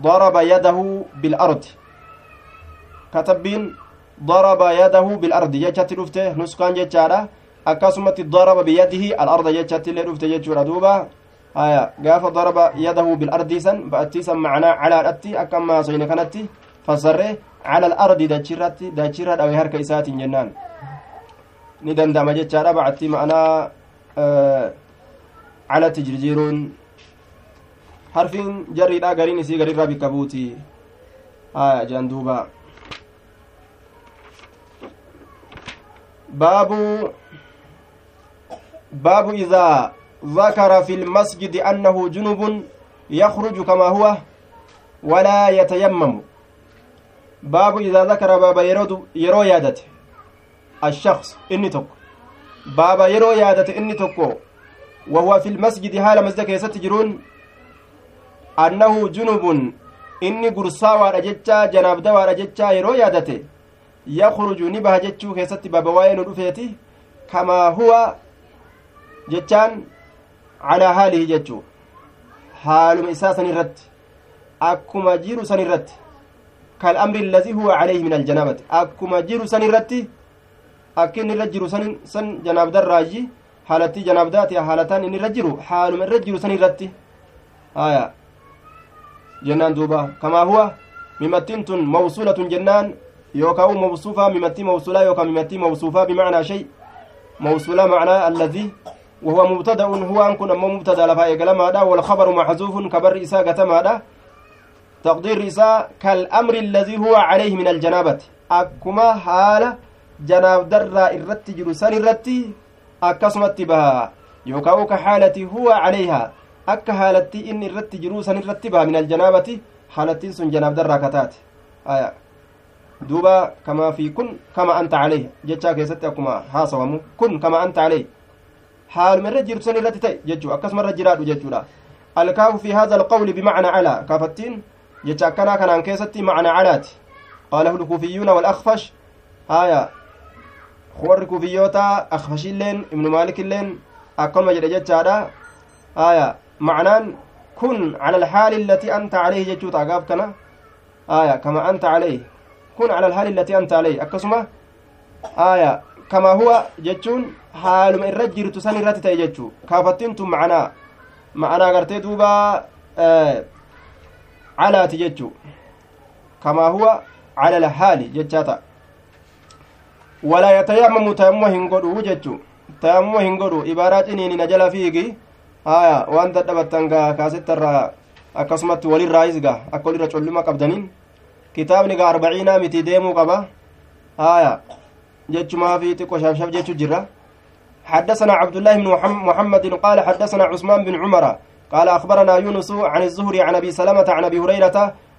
ضرب يده بالأرض. كتبين ضرب يده بالأرض. جتشت رفته نسكان جتشارا akkasumatti daraba biyadihi alarda jechatti dhufte jechuudha duuba haya gaafa daraba yadahu bilardiisan ba'attiisan macnaa calaadhatti akka ammaa soyne kanatti fassarre cala alardi dachirratti dachirra dhawe harka isaatiin jennaan ni danda'ama jechaadha ba'attii ma'anaa calatti jirjiiruun harfiin jarriidha gariin isii garirraa bikka buuti haya jean duuba baabu باب إذا ذكر في المسجد أنه جنب يخرج كما هو ولا يتيمم. باب إذا ذكر باب يرو يادت الشخص إني تك باب يرو يادت إني تكو. وهو في المسجد حال مسجد يستجرون أنه جنب إني قرصا ورجتشا جناب دوا رجتشا يرو يادت يخرج نبه جتشو كيست باب وين كما هو jechaan calaa haalihi jechuu haaluma isaa san irratti akkuma jiru san irratti كالأمر الذي هو عليه من الجنابة. أكما جيرو سن الرتي أكين الرجل سن سن جناب دراجي. حالتي جناب داتي حالتان إن الرجل حال من الرجل سن الرتي آية. جنان دوبا. كما هو. ممتنت موصولة جنان. يوكاو موصوفة. ممتي موصولة. يوكا ممتي موصوفة. بمعنى شيء. موصولة معنى الذي وهو مبتدأ هو أن كن مبتدأ لفا إقلما والخبر محذوف كبر إساء قتما تقدير إساء كالأمر الذي هو عليه من الجنابة أكما حالة جناب درا إرتي جلسان إرتي أكسمت بها يوكاو كحالة هو عليها haalatti inni irratti jiruu san irratti baha min aljanaabati haalattiin sun janaab darraa kataate aya duuba kamaa fi kun kama anta caleh jechaa keessatti akkuma haasawamu kun kama anta caleh haaluma irra jirtu san irratti ta'e jechuu akkasuma irra jiraadhu jechuudha alkaafu fi haadha alqawli bimacna calaa kaafattiin jecha akkanaa kanaan keessatti macna calaati qaalahu lkuufiyyuuna walakfash haya warri kuufiyyoota akfashilleen ibnu maalikilleen akkanuma jedhe jechaadha haya معنان كن على الحال التي أنت عليه جتشوت أقاف كنا آية كما أنت عليه كن على الحال التي أنت عليه أكسمة آية كما هو جتشون حال من رجل تسني رات تيجتشو كافتنتم معنا معنا قرتي دوبا آه على تجتشو كما هو على الحال جتشاتا ولا يتيمم تيمم هنقروا جتشو تيمم هنقروا عبارات إني نجل فيكي haya waan dadhabattan gaa kaasettarraa akkasumatti walirraayis gaa akka walirra colluma qabdaniin kitaabni gaa arbaciinaa miti deemuu qaba. Haya jechumaa fi xiqqo shabshab jechu jirra. حدثنا عبد الله بن محمد قال حدثنا عثمان بن عمر قال أخبرنا يونس عن الزهري عن أبي سلمة عن أبي هريرة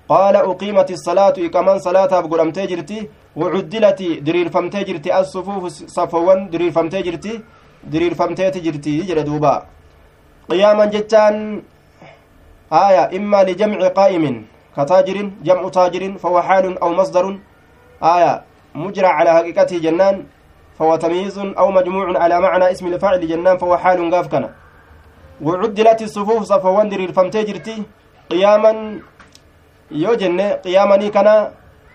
قال أقيمت الصلاة كمان صلاة بقرم تجرتي وعدلت درير فم تجرتي الصفوف صفوان درير فم تجرتي درير فم تجرتي جردوبا قياما جتان آية إما لجمع قائم كتاجر جمع تاجر فهو حال أو مصدر. آية مجرى على حقيقته جنان فهو تمييز أو مجموع على معنى اسم الفاعل جنان فهو حال غاف كان وعدلت الصفوف صفوان در الفمتجرتي قياما yoo jenne qiyaamanii kana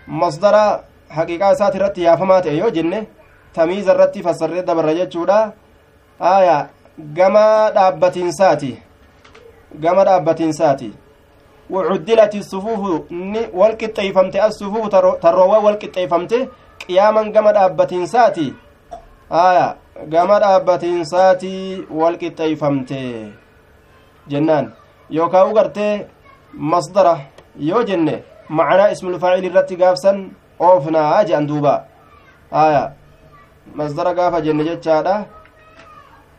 masdara haqiiqaa isaati irratti yaafamaa ta'e yoo jenne tamiiza irratti fassarree dabarra jechuudha aya gama dhaabbatiinsaati gama dhaabbatiinsaati وعدلت الصفوف والقطيفمت الصفوف تروى والقطيفمت qiyaaman gama dhaabbatiinsaati aya gama dhaabbatiinsaati walqixxeeyfamte jennaan. Yookaa u gartee masdara yoo jenne macanaa ismulfaacil irratti gaafsan oofnaa jedhan duuba. Aya masdara gaafa jenne jechaadha.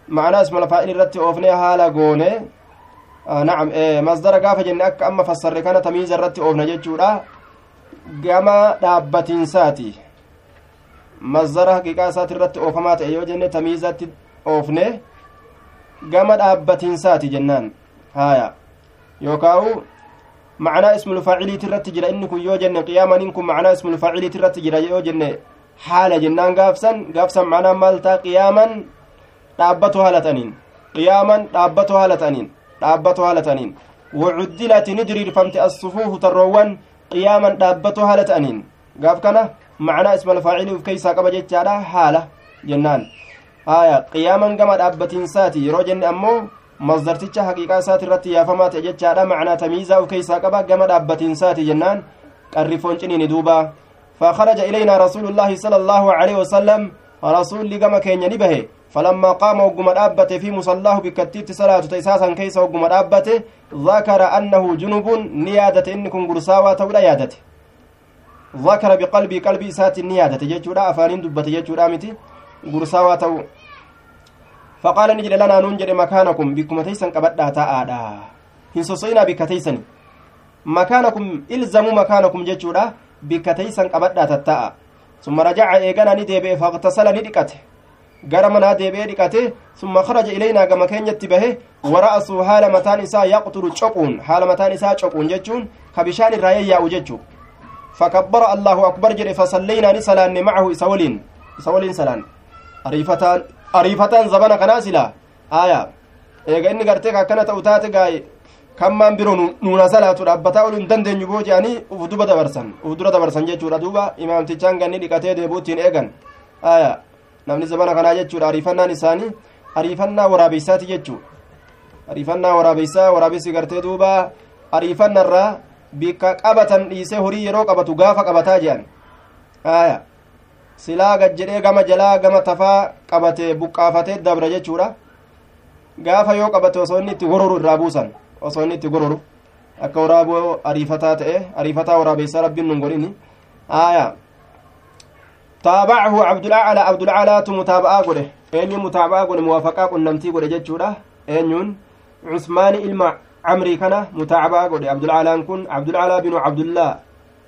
Macanaa ismulfaacil irratti oofnee haala goone. Ah, nacam masdara gaafa jenne akka amma fassarre kana tamiiza irratti oofna jechuudha. Gama dhaabbatiinsaati masdara haqiiqaa isaati irratti oofamaa ta'e yoo jenne tamiizatti oofne gama dhaabbatiinsaati jennaan haya yookaa'u معنى اسم الفاعل ترت جرا إن كن يوجن قياما إن كن معنى اسم الفاعل ترت جرا يوجن حال جنان قافسا قافسا معنى مالتا قياما dhaabbatu haala ta'aniin qiyaaman dhaabbatu haala ta'aniin dhaabbatu haala ta'aniin wacuddilati ni diriirfamte assufuufu tarroowwan qiyaaman dhaabbatu haala ta'aniin gaaf kana ismal faacilii uf keeysaa qaba jechaadha haala jennaan haya qiyaaman gama dhaabbatiinsaati yeroo jenne ammoo masdarticha haqiiqaa isaati irratti yaafamaa ta'e jechaadha macnaa tamiizaa uf keeysaa qaba gama dhaabbatiinsaati jennaan qarrifoon ciniini duuba فخرج إلينا رسول الله صلى الله عليه وسلم رسول لقم كين نبه فلما قام وقم الأبت في مصلاه بكتيت صلاة تيساسا كيس وقم الأبت ذكر أنه جنوب نيادة إنكم قرساوة تولا يادت ذكر بقلبي قلبي سات النيادة جيتشورا أفانين دبت جيتشورا متي قرساوة تو فقال نجد لنا ننجد مكانكم بكم تيسا قبدا تاء هنسوسينا بكتيسني مكانكم إلزموا مكانكم جيتشورا بكتيسا قبدا تاء ثم رجع إيغانا نديبه فاغتسل ندقته gara manaa deebi'ee dhiqate summa kharaja ilaynaa gama keenyatti bahe wara'asuu haala mataan isaa yaqturu coquun haala mataan isaa coquun jechuun ka bishaan isa waliin isa waliin salaan ariifataan ariifataan zabana kanaa sila aya eega inni gartee ka akkana ta'u taate gaay kammaan biroo nuuna salaatu dhaabbataa oluu hin dandeenyu boo jedhanii uf duba dabarsan uf dura dabarsan jechuudha duuba imaamtichaan ganni dhiqatee deebuu ittiin eegan aya namni zabana kanaa jechuudha ariifannaan isaanii ariifannaa waraabeysaati jechuu ariifannaa waraabeysaa waraabessi gartee duuba ariifannarraa bikka qabatan dhiisee horii yeroo qabatu gaafa qabataa jedhan aya silaa gad jedhee gama jalaa gama tafaa qabate buqqaafatee dabra jechuudha gaafa yoo qabate osoo inni itti gororu irraa buusan osoo inni itti gororu akka waraaboo ariifataa ta'e ariifataa waraabeysaa rabbiin nun godhini aya taabacahu abdulacala abdulcalaatu mutaaba'aa godhe eenyu mutaaba'aa godhe muwaafaqaa qunnamtii godhe jechuudha eenyuun cusmaani ilma camrii kana mutaaba'aa godhe abdulcalaan kun abdulcalaa binu cabdullaa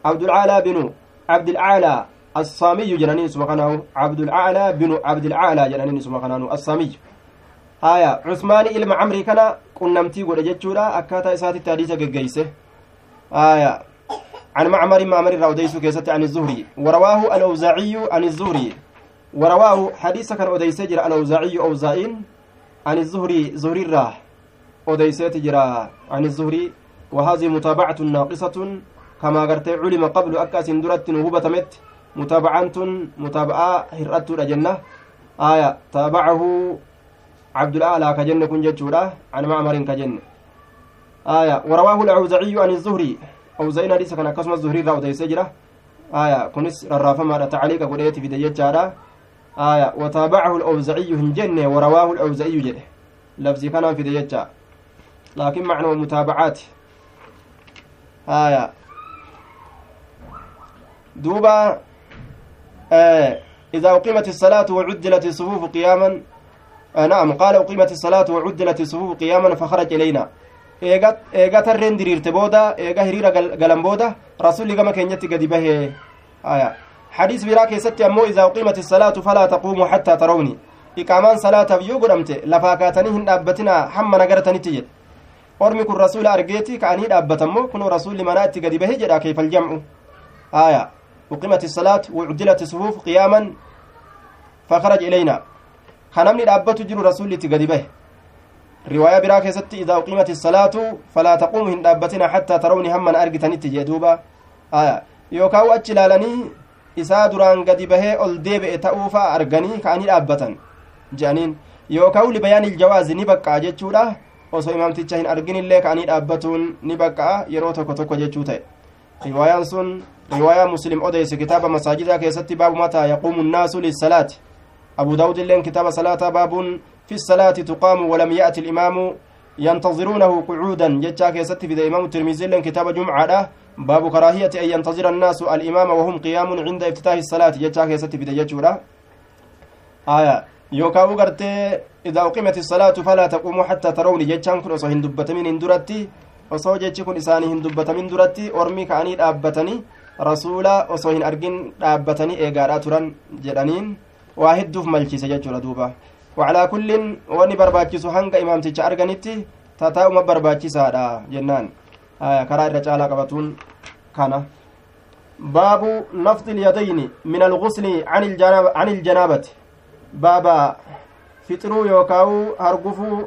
abdulcalaa binu cabdilcaalaa سما كانوا عبد الأعلى بن عبد الأعلى جنانين سما كانوا الصامي. آية عثمان إلما عمري كان كنمتي قد جتشورا أكاتا إساتي تاريسة جيسة آية عن معمر معمر الروديس كيست عن الزهري. ورواه الأوزاعي عن الزهري. ورواه حديث كان أوديس جرى الأوزاعي أوزائين عن الزهري زهري الراه. أوديس جرى عن الزهري وهذه متابعة ناقصة كما قرت علم قبل أكاس درت وهبة مت متابعة متابعة هرأت الجنة آية تابعه عبد الأعلى كجنة كن جتشورا عن معمر كجنة آية ورواه الأوزاعي عن الزهري أوزاعين حديث كان قسم الزهري راو ديسي جرا آية كنس ررافة ما تعليق قريت في ديجارا آية وتابعه الأوزاعي هنجنة ورواه الأوزاعي جده لفظي كان في ديجارا لكن معنى المتابعات آية دوبا آه إذا أقيمت الصلاة وعدلت الصفوف قياما آه نعم قال أقيمت الصلاة وعدلت الصفوف قياما فخرج إلينا booda eegaa hiriira galan booda rasuulli gama keenyatti gadi bahee aya xadiis biraa keessatti ammoo idaa uqiimati salaatu falaa taquumuu xattaa tarawni iqaamaan salaataaf yoo godhamte lafaa kaatanii hin dhaabbatinaa hamma nagaratanitti jedhe ormi kun rasuula argeeti ka'anii dhaabbatammoo kunoo rasuulli manaa itti gadi bahe jedha keeyfal jam'u aya uqiimati الصلاة وعدلت الصفوف قياما فخرج إلينا خنمني dhaabbatu jiru rasuulli itti gadi bahe riwaayaa biraa keessatti idaa uqiimati salaatu falaa taquumu hin dhaabbatina xattaa tarawni hamman argitanitti jee duuba aya yookaan achi ilaalanii isaa duraan gadi bahee ol deebi'e ta'uufaa arganii ka'anii dhaabbatan je'aniin yookaan libayaan iljawaazi ni baqqa'a jechuudha osoo imaamticha hin arginillee ka'anii dhaabbatuun ni baqqa'a yeroo tokko tokko jechuu ta'e riwaayaan sun riwaayaa muslim odeyse kitaaba masaajidaa keessatti baabu mataa yaquumu nnaasu lissalaati abu daawud illeen kitaaba salaataa baabuun في الصلاة تقام ولم يأتي الإمام ينتظرونه قعودا جتشا كيست في إمام الترمذي لن كتاب جمعة باب كراهية أن ينتظر الناس الإمام وهم قيام عند افتتاح الصلاة جتشا كيست في جتشورا آية يوكاو غرتي إذا أقيمت الصلاة فلا تقوموا حتى تروني جتشان كن أصو هندبت من هندرتي osoo jechi kun isaanii hin dubbatamin duratti ormi ka'anii dhaabbatanii rasuula osoo hin argin dhaabbatanii eegaadhaa turan jedhaniin waa hedduuf malchiise jechuudha duuba. وعلى كل واني برباچسو هنگا امام تيچا ارغنيتي تتاوما برباچسادا جنان آية كرا الرجال قبطون كان باب نفض اليدين من الغسل عن هرغفو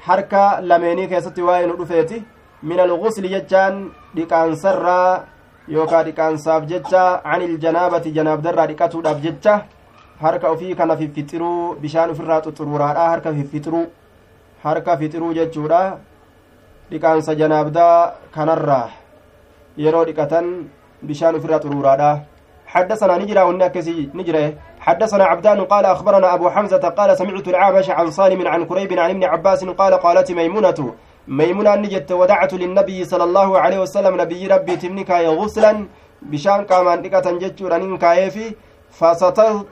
حركة لميني كيستي واين رفيتي من الغسل ججان ديكان سرا يوكا ديكان ساف ججا عن الجنابة جناب درا ديكاتو داب ججا harka ofii kana fiffixiruu bishaan ofirraa xuxuruuraadha harka fiffixiruu harka fixiruu jechuudha dhiqaansa janaabdaa kanarraa yeroo dhiqatan bishaan ofirraa xuruuraadha حدثنا نجرى ونكسي نجرى حدثنا عبدان قال أخبرنا أبو حمزة قال سمعت العامش عن صالم عن كريب عن ابن عباس قال قالت ميمونة ميمونة نجت ودعت للنبي صلى الله عليه وسلم نبي ربي تمنكا غسلا بشان كامان دقة جتشورا ننكايفي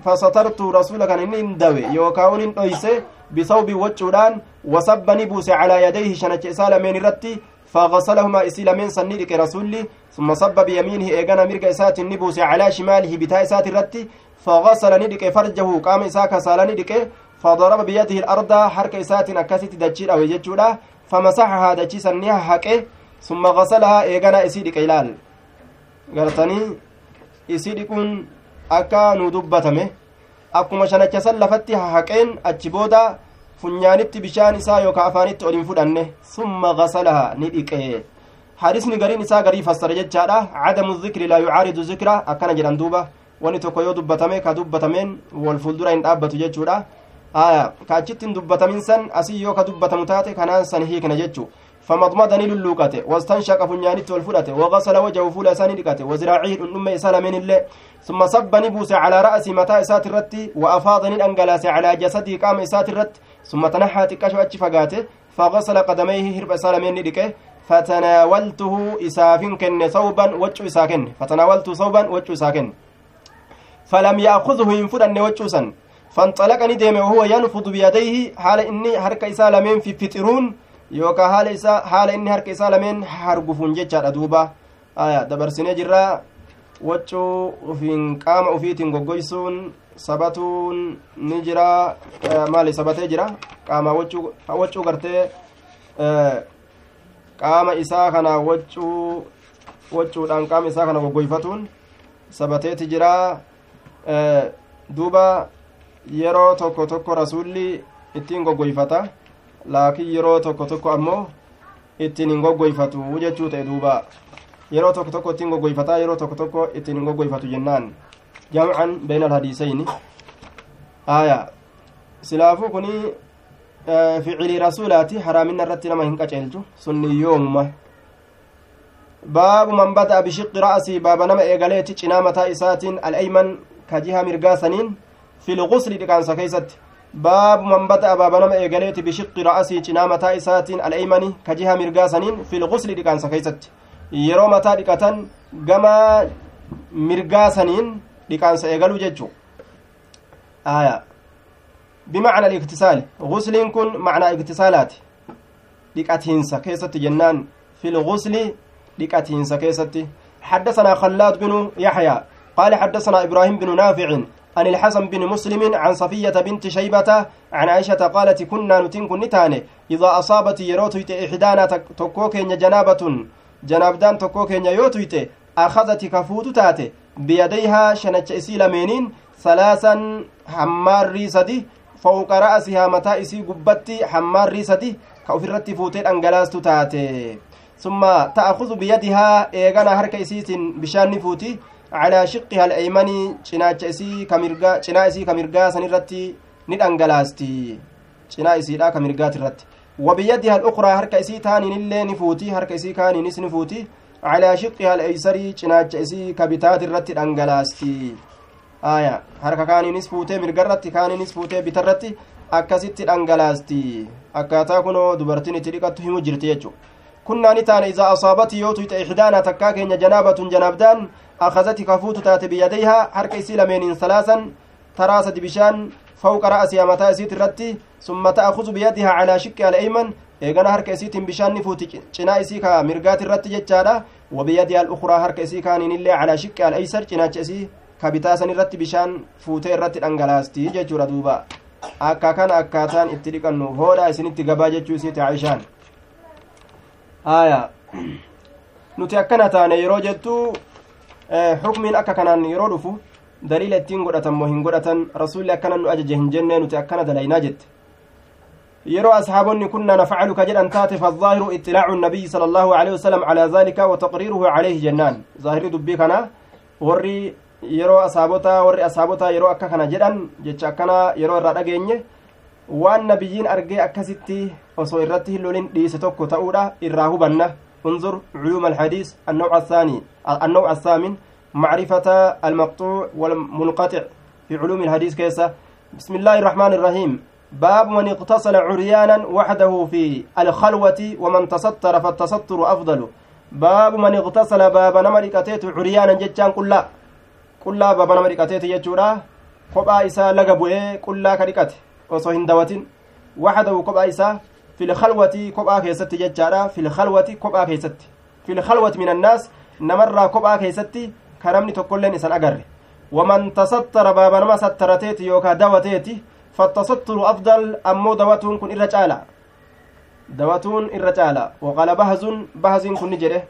فسترت رسولك إن اندوي يوكاون إنويسه بثوب وجودان وصبني بوس على يديه شنك إسال من رتي فغسلهما إسيل من سنيرك رسولي ثم صب بيمينه إيغانا مرق إسات النبوس على شماله بتا الرتي فغسل ندك فرجه قام إساك سال ندك فضرب بيده الأرض حرك إسات أكاسيت دجير أو يجتشودا فمسحها دجي سنيها حقه ثم غسلها إيغانا إسيدك إلال قالتني إسيدكون nu dubbatame akkuma shanacha san lafatti haqeen achi booda funyaanitti bishaan isaa yookaan afaanitti ol hin fudhanne summa gasalaha ni dhiqee hadisni gariin isaa garii fassara jechaadha cadamu zikri laa yucaaridu zikra akkana jedhan duuba wani tokko yoo dubbatame ka dubbatameen wal fuuldura hin dhaabbatu jechuudha. Aya ka achitti hin dubbatamin san asii yoo ka dubbatamu taate kanaan san hiikna jechuu. فمضمض نلوكته واستنشق فنيانت والفلة وغسل وجهه فولا سان دقته وزراعيه الأم إسال من الله ثم صب نبوس على رأس متى إسات الرت وأفاض الأنجلاس على جسده قام إسات الرت ثم تنحى تكاش فقاته فغسل قدميه هرب إسال من دقه فتناولته إسافين كن ثوبا وجه إساكن فتناولت ثوبا وجه إساكن فلم يأخذه ينفرن وجه فانطلق ندم وهو ينفض بيديه حال إني حركة إسالمين في فترون yookaan haala isaa haala inni harka isaa lameen hargufuun jechaadha duuba aya dabarsinee jirra waccuu ufiin qaama ufiitiin goggoysuun sabatuun ni jira maali sabatee jira qaama waccuu gartee qaama isaa kana waccuu waccuudhaan qaama isaa kana goggoyfatuun sabateeti jira duuba yeroo tokko tokko rasuulli ittiin goggoyfata laakiin yeroo tokko tokko ammoo ittiin hin goggoyfatu jechuu ta'e duuba yeroo tokko tokko ittiin goggoyfataa yeroo tokko tokko ittiin hin goggoyfatu jennaan jamcan bayna alhadiisayni aya silaafuu kuni ficilii rasuulaati haraaminna irratti nama hin qaceelchu sunni yoomuma baabu man bada'a bishiqqi ra'asii baaba nama eegaleeti cinaa mataa isaatiin al'ayman ka jiha mirgaa saniin fi lgusli dhiqaansa keeysatti baabu man bada'a baaba nama eegaleeti bishiqqi ra'asii cinaa mataa isaatiin al'aymani ka jiha mirgaa saniin fi lgusli dhiqaansa keeysatti yeroo mataa dhiqatan gama mirgaa saniin dhiqaansa eegaluu jechuu aya بمعنى الاغتسال غسل كن معنى اغتسالات لقاتينسا كيست جنان في الغسل لقاتينسا كيست حدثنا خلاد بن يحيى قال حدثنا إبراهيم بن نافع عن الحسن بن مسلم عن صفية بنت شيبة عن عائشة قالت كنا نتن كنتان إذا أصابت يروتيت إحدانا تكوكين جنابة. جنابدان تكوكين يوتيت أخذت كفوت تاتي. بيديها شنج إسيل مينين ثلاثا حمار سدي فوق رأسها متى إسي قبتي حمار سدي كأفرت فوتين أنجلاست تاتي. ثم تأخذ بيدها إيغانا هرك إسيس بشان فوتي. على شقها الأيمن cinaacha isii kamirgaa cinaa isii kamirgaa san irratti ni dhangalaasti cinaa isiidha kamirgaati irratti وبيدها الأخرى هرك إسي تانين اللي نفوتي هرك إسي كاني نس نفوتي على شقها الأيسري cinaacha isii kabitaati irratti dhangalaasti aya harka kaaniinis fuutee mirgarratti kaaniinis fuutee bitarratti akkasitti dhangalaasti akkaataa kunoo dubartiin itti dhiqattu himu jirti jechu kunnaa ni taane iza asaabati yoo tuyxe ixdaana takkaa keenya janaabatun janaabdaan أخذت كفوت تات بيديها حرك إسي لمن ثلاثا تراسة بشان فوق رأسها متى إسيت الرتي ثم تأخذ بيدها على شكها الأيمن eegana harka isiitiin bishaan ni fuuti cinaa isii ka mirgaati irratti jechaadha wabiyadii al-ukraa harka isii kaaniinillee calaa shiqqi al-aysar cinaacha isii ka bitaasan irratti bishaan fuutee irratti dhangalaasti jechuudha duuba akka kana akkaataan itti dhiqannu hoodha isinitti gabaa jechuu isiiti aishaan aya nuti akkana taane yeroo jettu xukmiin akka kanaan yeroo dhufu daliila ittiin godhatan moo hin godhatan rasuulli akkana nu ajaje hin jenne nuti akkana dalaynaa jette yeroo asxaabonni kunna nafcalu ka jedhan taate faظaahiru iطilaacu الnabiyi salى allahu aleyhi wasalam calaa dhalika wa taqriiruhu calayhi jennaan zaahirri dubbii kana warri yeroo asaabotaa warri asaabotaa yeroo akka kana jedhan jecha akkana yeroo irraa dhageenye waan nabiyyiin argee akkasitti osoo irratti hin lolin dhiise tokko ta'uudha irraa hubanna انظر علوم الحديث النوع الثاني النوع الثامن معرفة المقطوع والمنقطع في علوم الحديث كيسة. بسم الله الرحمن الرحيم. باب من اغتسل عريانا وحده في الخلوة ومن تستر فالتستر أفضل. باب من اغتسل باب نمركتيت عريانا جتان كلا كلا باب نمركتيت يجورا قبا إسا لقبوه كلا كركت وصو هندوة وحده قبا إسا في الخلوة كبا كيستي ججارا في الخلوة كبا كيستي في الخلوة من الناس نمر كبا كيستي كرمني تقولين إسان أقر ومن تستر بابا نما سترتيتي يوكا دوتيتي فالتستر أفضل أمو دوتون كن إرجالا دوتون إرجالا وقال بهز بهز كن نجره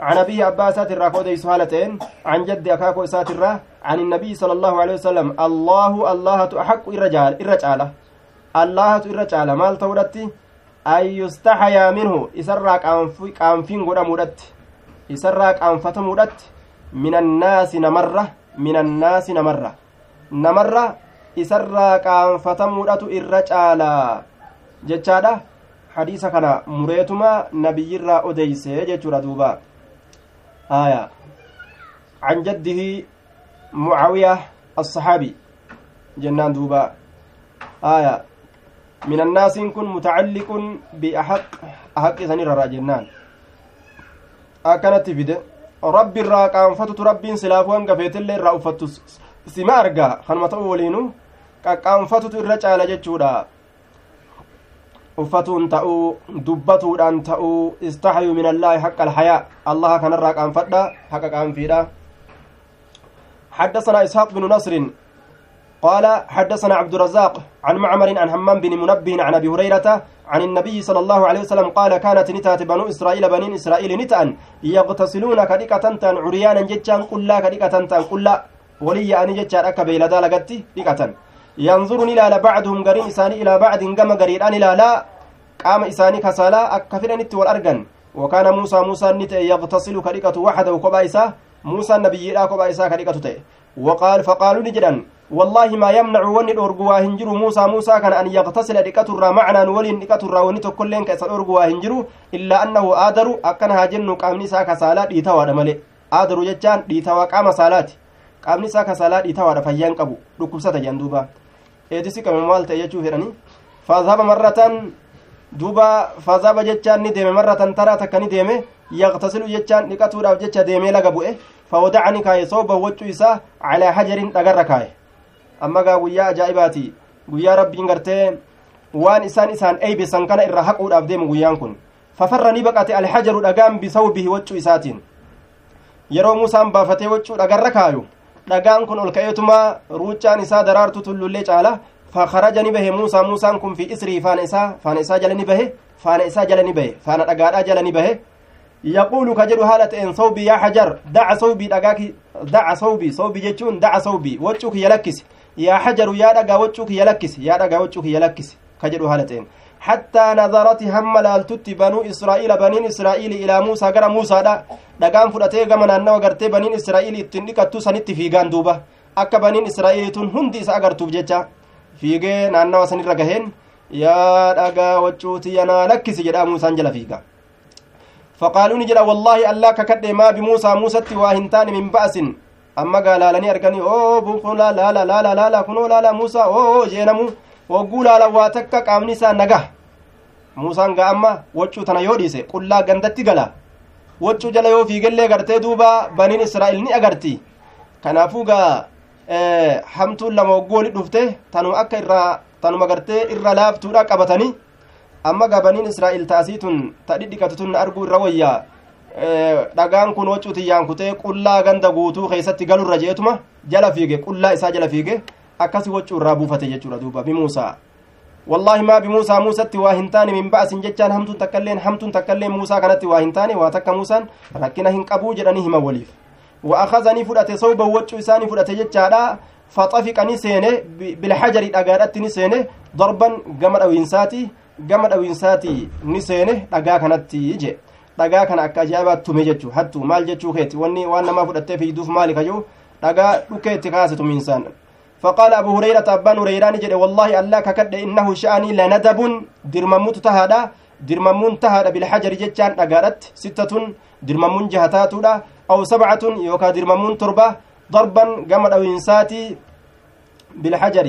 عن أبي أباسات الراكودي سهالتين عن جد أكاكو إسات الرا عن النبي صلى الله عليه وسلم الله الله أحق إرجاله allahatu irra caala. Maal ta'uudhatti? An yustaxayaa minhu isarraa qaanfiin godhamuudhatti isarraa qaanfatamuudhatti min annaasi namarra min annaasi namarra namarra isarraa qaanfatamuudhatu irra caalaa jechaadha hadiisa kana mureetuma nabiyyirraa odeyse jechuudha duuba aya can jaddihi mucaawiya الصحابي جنان دوبا آية من الناس كن متعلق بأحق أحق سنير جنان. أكنت فيدي ربي الرا قانفتت ربي سلافوان قفيت اللي الرا أفتت. سما أرقا خنمة أولينو قانفتت الرجال جتشودا uffatuun ta'uu dubbatuudhaan ta'uu istaxayu min allaahi haqqa alhayaa allaha kanarraa qaanfadha haqa qaanfiidha حدثنا إسحاق بن نصر. قال حدثنا عبد الرزاق عن معمر عن همام بن منبه عن أبي هريرة عن النبي صلى الله عليه وسلم قال كانت نتات بنو إسرائيل بنين إسرائيل نتأن يغتسلون كديكة تنتان عريانا جتشان قلا كديكة تنتان قلا ولي أن جتشان أكا بيلدا لغتي ديكة ينظرون إلى بعضهم قرين إساني إلى بعض قم قريران إلى لا قام إساني كسالا أكا فرنت والأرقن. وكان موسى موسى نتأ يغتسل كديكة وحده وكبايسة موسى النبي لا كبايسة كديكة تأ وقال فقالوا نجدا والله ما يمنع وني دورغوا هنجرو موسى موسى كان ان يغتسل دقتر معنا ولين دقتر وني تكلين كيس دورغوا هنجرو الا انه آدر اكن هاجن قامني سا كسالا ديتا ودا ملي آدر جچان ديتا وقام صلاه qaamni isaa kasaalaa dhiitawaadha fayyaan qabu dhukkubsata jedhan duuba eedisi qaba maal ta'e jechuu fedhani faazaba marratan duuba faazaba jechaan ni deeme marratan taraa takka ni deeme yaqtasilu jechaan dhiqatuudhaaf jecha deemee laga bu'e fawadacani kaaye sooba waccuu isaa calaa hajarin dhagarra kaaye amma gaa guyyaa ajaa'ibaati guyyaa rabbiin gartee waan isaan isaan eeybisan kana irra haquudhaaf deemu guyyaan kun fafarra ni baqate alhajaru dhagaan bisawbihi waccuu isaatiin yeroo musaan baafatee waccuu dhagarra kaayu dhagaan kun ol ka'eetuma ruuccaan isaa daraartu tullullee caala fakaraja ni bahe muusaa muusaan kun fi isrii faana isaa faana isaa jala ni bahe faana isaa jala ni bahe faana dhagaadhaa jala ni bahe yaquulu ka jedhu haala ta'een sawbii yaa hajar daca sawbii dhagaaki daca sawbii sawbii jechuun daca sawbii waccuu kiyya lakkisi yaa hajaru yaa dhagaa waccuu kiyya lakkisi yaa dhagaa waccuu kiyya lakkisi ka jedhu haala ta'een نظرت هم لالتت بنو إسرائيل بنين إسرائيل إلى موسى غير موسى دا دغان فدته غما نانو غرتي بنين إسرائيل اتندقتو سنت في غان دوبا akka baniin israa'iilituun hundi isa agartuuf jecha fiigee naannawa san irra gaheen yaa dhagaa waccuuti yanaa lakkisi jedhaa muusaan jala fiiga faqaaluu ni jedha wallaahi allaa kakadhe maa bimuusaa muusatti waa hin amma gaa laalanii arganii oo bunkun laala laala laala kunoo laala muusaa oo jeenamu wogguu laala waa takka qaamni isaa naga muusaan gaa amma waccuu tana yoo dhiise qullaa gandatti gala waccuu jala yoo fiigellee gartee duuba baniin israa'il ni agarti kanaafuu gaa hamtuun lama wogguu wali dhufte tanuma akka irraa tanuma gartee irra laaftuudha qabatanii amma gaa baniin israa'il taasiitun ta dhidhiqatu tun arguu irra wayyaa dhagaan kun waccuu tiyyaan kutee qullaa ganda guutuu keessatti galurra jeetuma jala fiige qullaa isaa jala fiige akkasi waccuu irraa buufate jechuudha duuba bimuusaa wallaahi maa bimuusaa muusatti waa hin taane min ba'asin jechaan hamtuun takkailleen hamtuun takkailleen muusaa kanatti waa hin taane waa takka muusaan rakkina hin qabuu jedhanii hima waliif وأخذني فرأت صوبا وجه إساني فرأت جتشادا فطفقني سينه بالحجر أقادت نسينه ضربا قمر أو إنساتي قمر أو إنساتي نسينه أقا كانت يجي dhagaa kana akka ajaa'ibaatti tume jechuu hattu maal jechuu keeti wanni waan namaa fudhattee fiiduuf maali kajuu dhagaa dhukeetti kaase tumiinsaan فقال أبو هريرة أبان هريران جد والله الله ككد إنه شأني لندب درمموت تهادا درممون تهادا بالحجر جتشان أقارت ستة درممون جهتاتودا أو سبعة يوكا درممون تربة ضربا قمد أو إنساتي بالحجر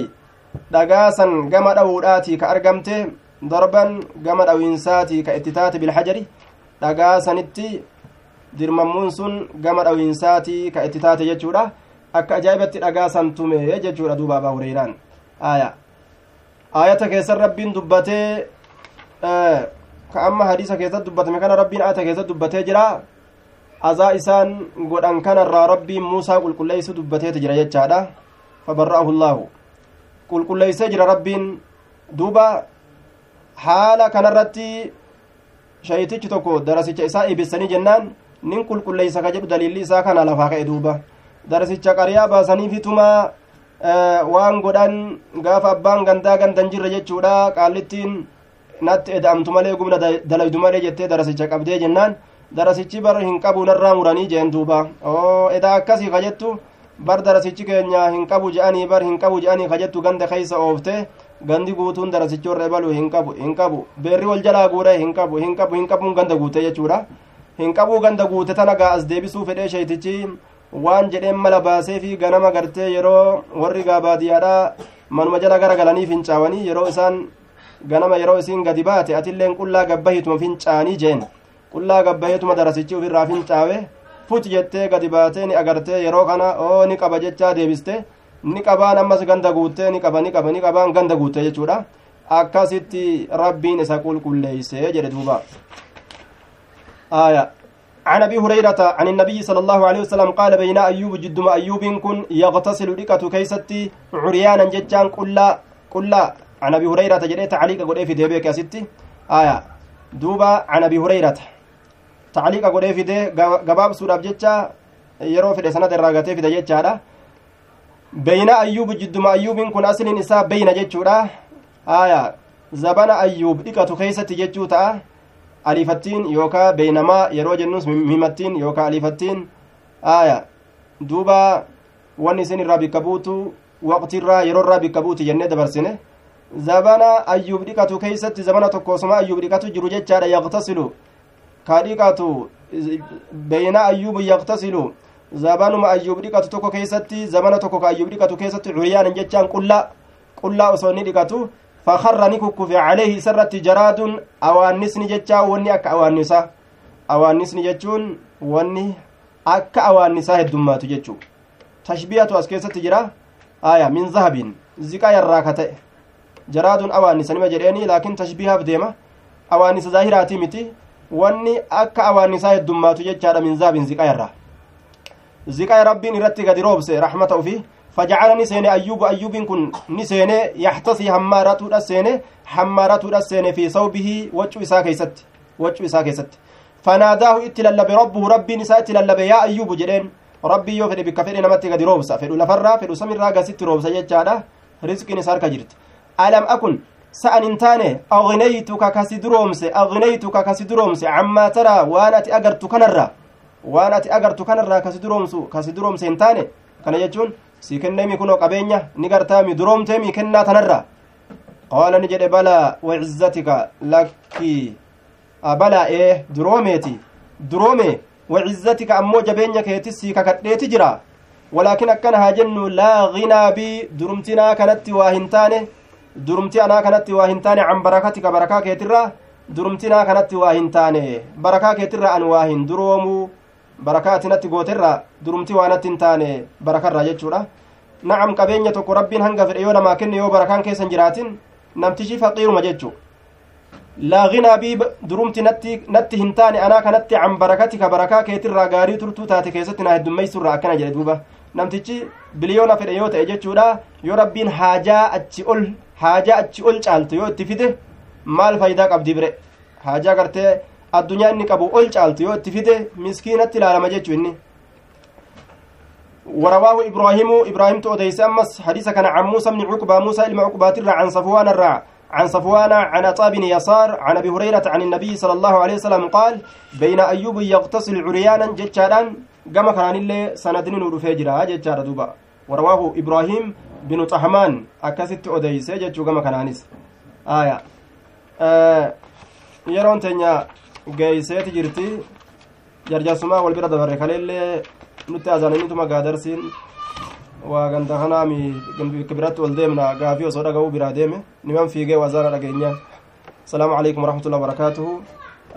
دقاسا قمد أو راتي كأرقمته ضربا قمد أو إنساتي كاتتات بالحجر dhagaasanitti dirmammuun sun gama dhawiinsaatii ka itti taate jechuudha akka ajaa'ibatti dhagaasan tume jechuudha duuba abaa hureyraan aya aayata keessan rabbiin dubbatee ka amma hadiisa keessatti dubbatame kana rabbiin aayata keessatti dubbatee jira azaa isaan godhan kanarraa rabbiin muusaa qulqulleeysu dubbateeti jira jechaadha fabarra'ahu llaahu qulqulleeysee jira rabbiin duuba haala kanarratti shayitichi tokko darasicha isaa eebissanii jennaan nin qulqulleeysa ka jedhu daliilli isaa kana lafaa ka'e duuba darasicha qariyaa baasanii fituma waan godhan gaafa abbaan gandaa gandan jirre jechuudha qaallittiin natti eda'amtu malee gumna dalaydu malee jettee darasicha qabdee jennaan darasichi bar hin qabu narraa muranii jeen duuba edaa akkasii ka jettu bar darasichi keenya hin qabu je'anii bar hin qabu je'anii ka jettu ganda keeysa oofte gandi guutuun darasichi warra ebalu hin qabu hin qabu beerri wal jalaa guure hin qabu hin qabu hin qabuun ganda guute jechuudha hin qabuu ganda guute tana gaa as deebisuu fedhee sheeytichi waan jedheen mala baasee fi ganama gartee yeroo warri gaa baadiyyaadha manuma jala gara galanii fincaawanii yeroo isaan ganama yeroo isiin gadi baate atilleen qullaa gabbahituma fincaanii jeen qullaa gabbaheetuma darasichi ofirraa fincaawe fut jettee gadi baatee ni agartee yeroo kana oo ni qaba jechaa deebiste ni qabaan ammas ganda guuttee ni qaba ni qaba ni qabaan ganda guuttee jechuudha. Akkasitti rabbiin isa qulqulleeysee jedhe duuba. آية عن ابي هريره عن النبي صلى الله عليه وسلم قال بين ايوب جدما ايوب كن يغتسل دكة كيستي عريانا ججان قلا قلا عن ابي هريره جريت تعليق قد في ديبك يا ستي آية دوبا عن ابي هريره تعليق قد في دي غباب سورة ججا fedhe sanata irraa gatee fida jechaadha. Beyna ayyuub jidduma ayyuubiin kun asliin isaa beyna jechuudha aya zabana ayyuub dhiqatu keeysatti jechuu ta'a alifattiin yookaa beynamaa yeroo jennus mimattiin yookaa alifattiin aya duuba wanni isin irraa bikka buutu waqtiirraa yeroorraa bikka buuti jennee dabarsine zabana ayyuub dhiqatu keeysatti zabana tokkosuma ayyuub dhiqatu jiru jechaadha yaqtasilu ka dhiqatu beyna ayyuubu yaqtasilu zabanuma ayyuub dhiqatu tokko keessatti zabana tokko ka ayyuub dhiqatu keessatti curiyaanan jechaan qulla qullaa osoo inni dhiqatu fakarra ni kukkufe caleehi isarratti jaraadun awaannisni jechaa wanni akka awaannisa awaannisni jechuun wanni akka awaannisaa heddummaatu jechuu tashbihatu as keessatti jira aya min zahabin ziqaa yarraa ka ta'e jaraadun awaannisa nima jedheeni laakin tashbihaaf deema awaannisa zaahiraatii miti wanni akka awaannisaa heddummaatu jechaadha min zahabin ziqaa yarraa ziqaa rabbiin irratti gadi roobse raxmata ufi فجعل نسين أيوب أيوب كن نسين يحتصي حمارته السين حمارته السين في صوبه وجه إساء كيست وجه إساء كيست فناداه اتللب ربه ربي نساء اتللب يا أيوب جدين ربي يو فدي بكفر نمت قد روبسا فدو لفرا فدو سمر راقا ست روبسا يجادا رزق نسار كجرت ألم أكن سأن انتاني أغنيتك كسدرومس أغنيتك كسدرومس عما ترى وأنا أجرت كنرا وأنا أجرت كنرا كسدرومس كسدرومس انتاني كان يجون si kenneemi kunoo qabeenya ni gartaami duroomteemi kennaa tanarra qaala ni jedhe balaa wacizzatika lakki balaa ee duroomeeti duroome wacizzatika ammoo jabeenya keetis sii kakadheeti jira walaakin akkana haa jennu laa ginaa bii durumtinaa kanatti waa hin taane durumti anaa kanatti waa hin taane can barakatika barakaa keetirra durumtinaa kanatti waa hin taane barakaa keetirra an waa hin duroomuu barakaa atinatti gooterra durumti waanatti hin taane barakarraa jechuudha. Nacam qabeenya tokko rabbiin hanga fedhe yoo namaa kenne yoo barakaan keessan jiraatin namtichi faqiiruma jechu laa ginaa bii durumti natti hin taane anaa kanatti can barakatika barakaa keetirraa gaarii turtuu taate keessatti naa heddummeeysurra akkana jedhe duuba. Namtichi biliyoona fedhe yoo ta'e jechuudha yoo rabbiin haajaa achi ol haajaa achi ol caaltu yoo itti fide maal faayidaa qabdi bire? Haajaa gartee addunyaa inni qabu ol caaltu yoo itti fide miskiinatti ilaalama jechuu inni. ورواه إبراهيم إبراهيم تؤديس أمس حديث كان عن موسى بن عقبة موسى إلما عقبات عن صفوان الرع عن صفوان عن عطاء بن يسار عن أبي هريرة عن النبي صلى الله عليه وسلم قال بين أيوب يغتسل عريانا جتشاران كما كان اللي سندن رفيجرا جتشار دوبا ورواه إبراهيم بن طهمان أكست أديس جتشو كما كان آية آه يرون تنيا geeyseeti jirti jarjarsumaa wal bira dabarre kaleellee nutti azaananituma gaadarsiin waa ganda kanaami bikka biratti ol deemna gaafii osoo dhaga'uu biraa deeme niman fiigee wazaana dhageenyaan asalaamu calaykum waraxmatullahi wabarakaatuhu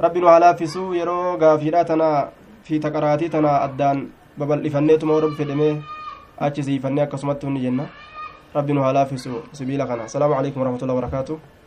rabbi nu haa laaffisuu yeroo gaafiidha tana fi taqaraatii tana addaan babal'ifanneetuma rabbi fedhemee achi siifannee akkasumatti hunni jenna rabbi nu sibiila kana asalaamu calaykum waraxmatullahi wabarakaatuhu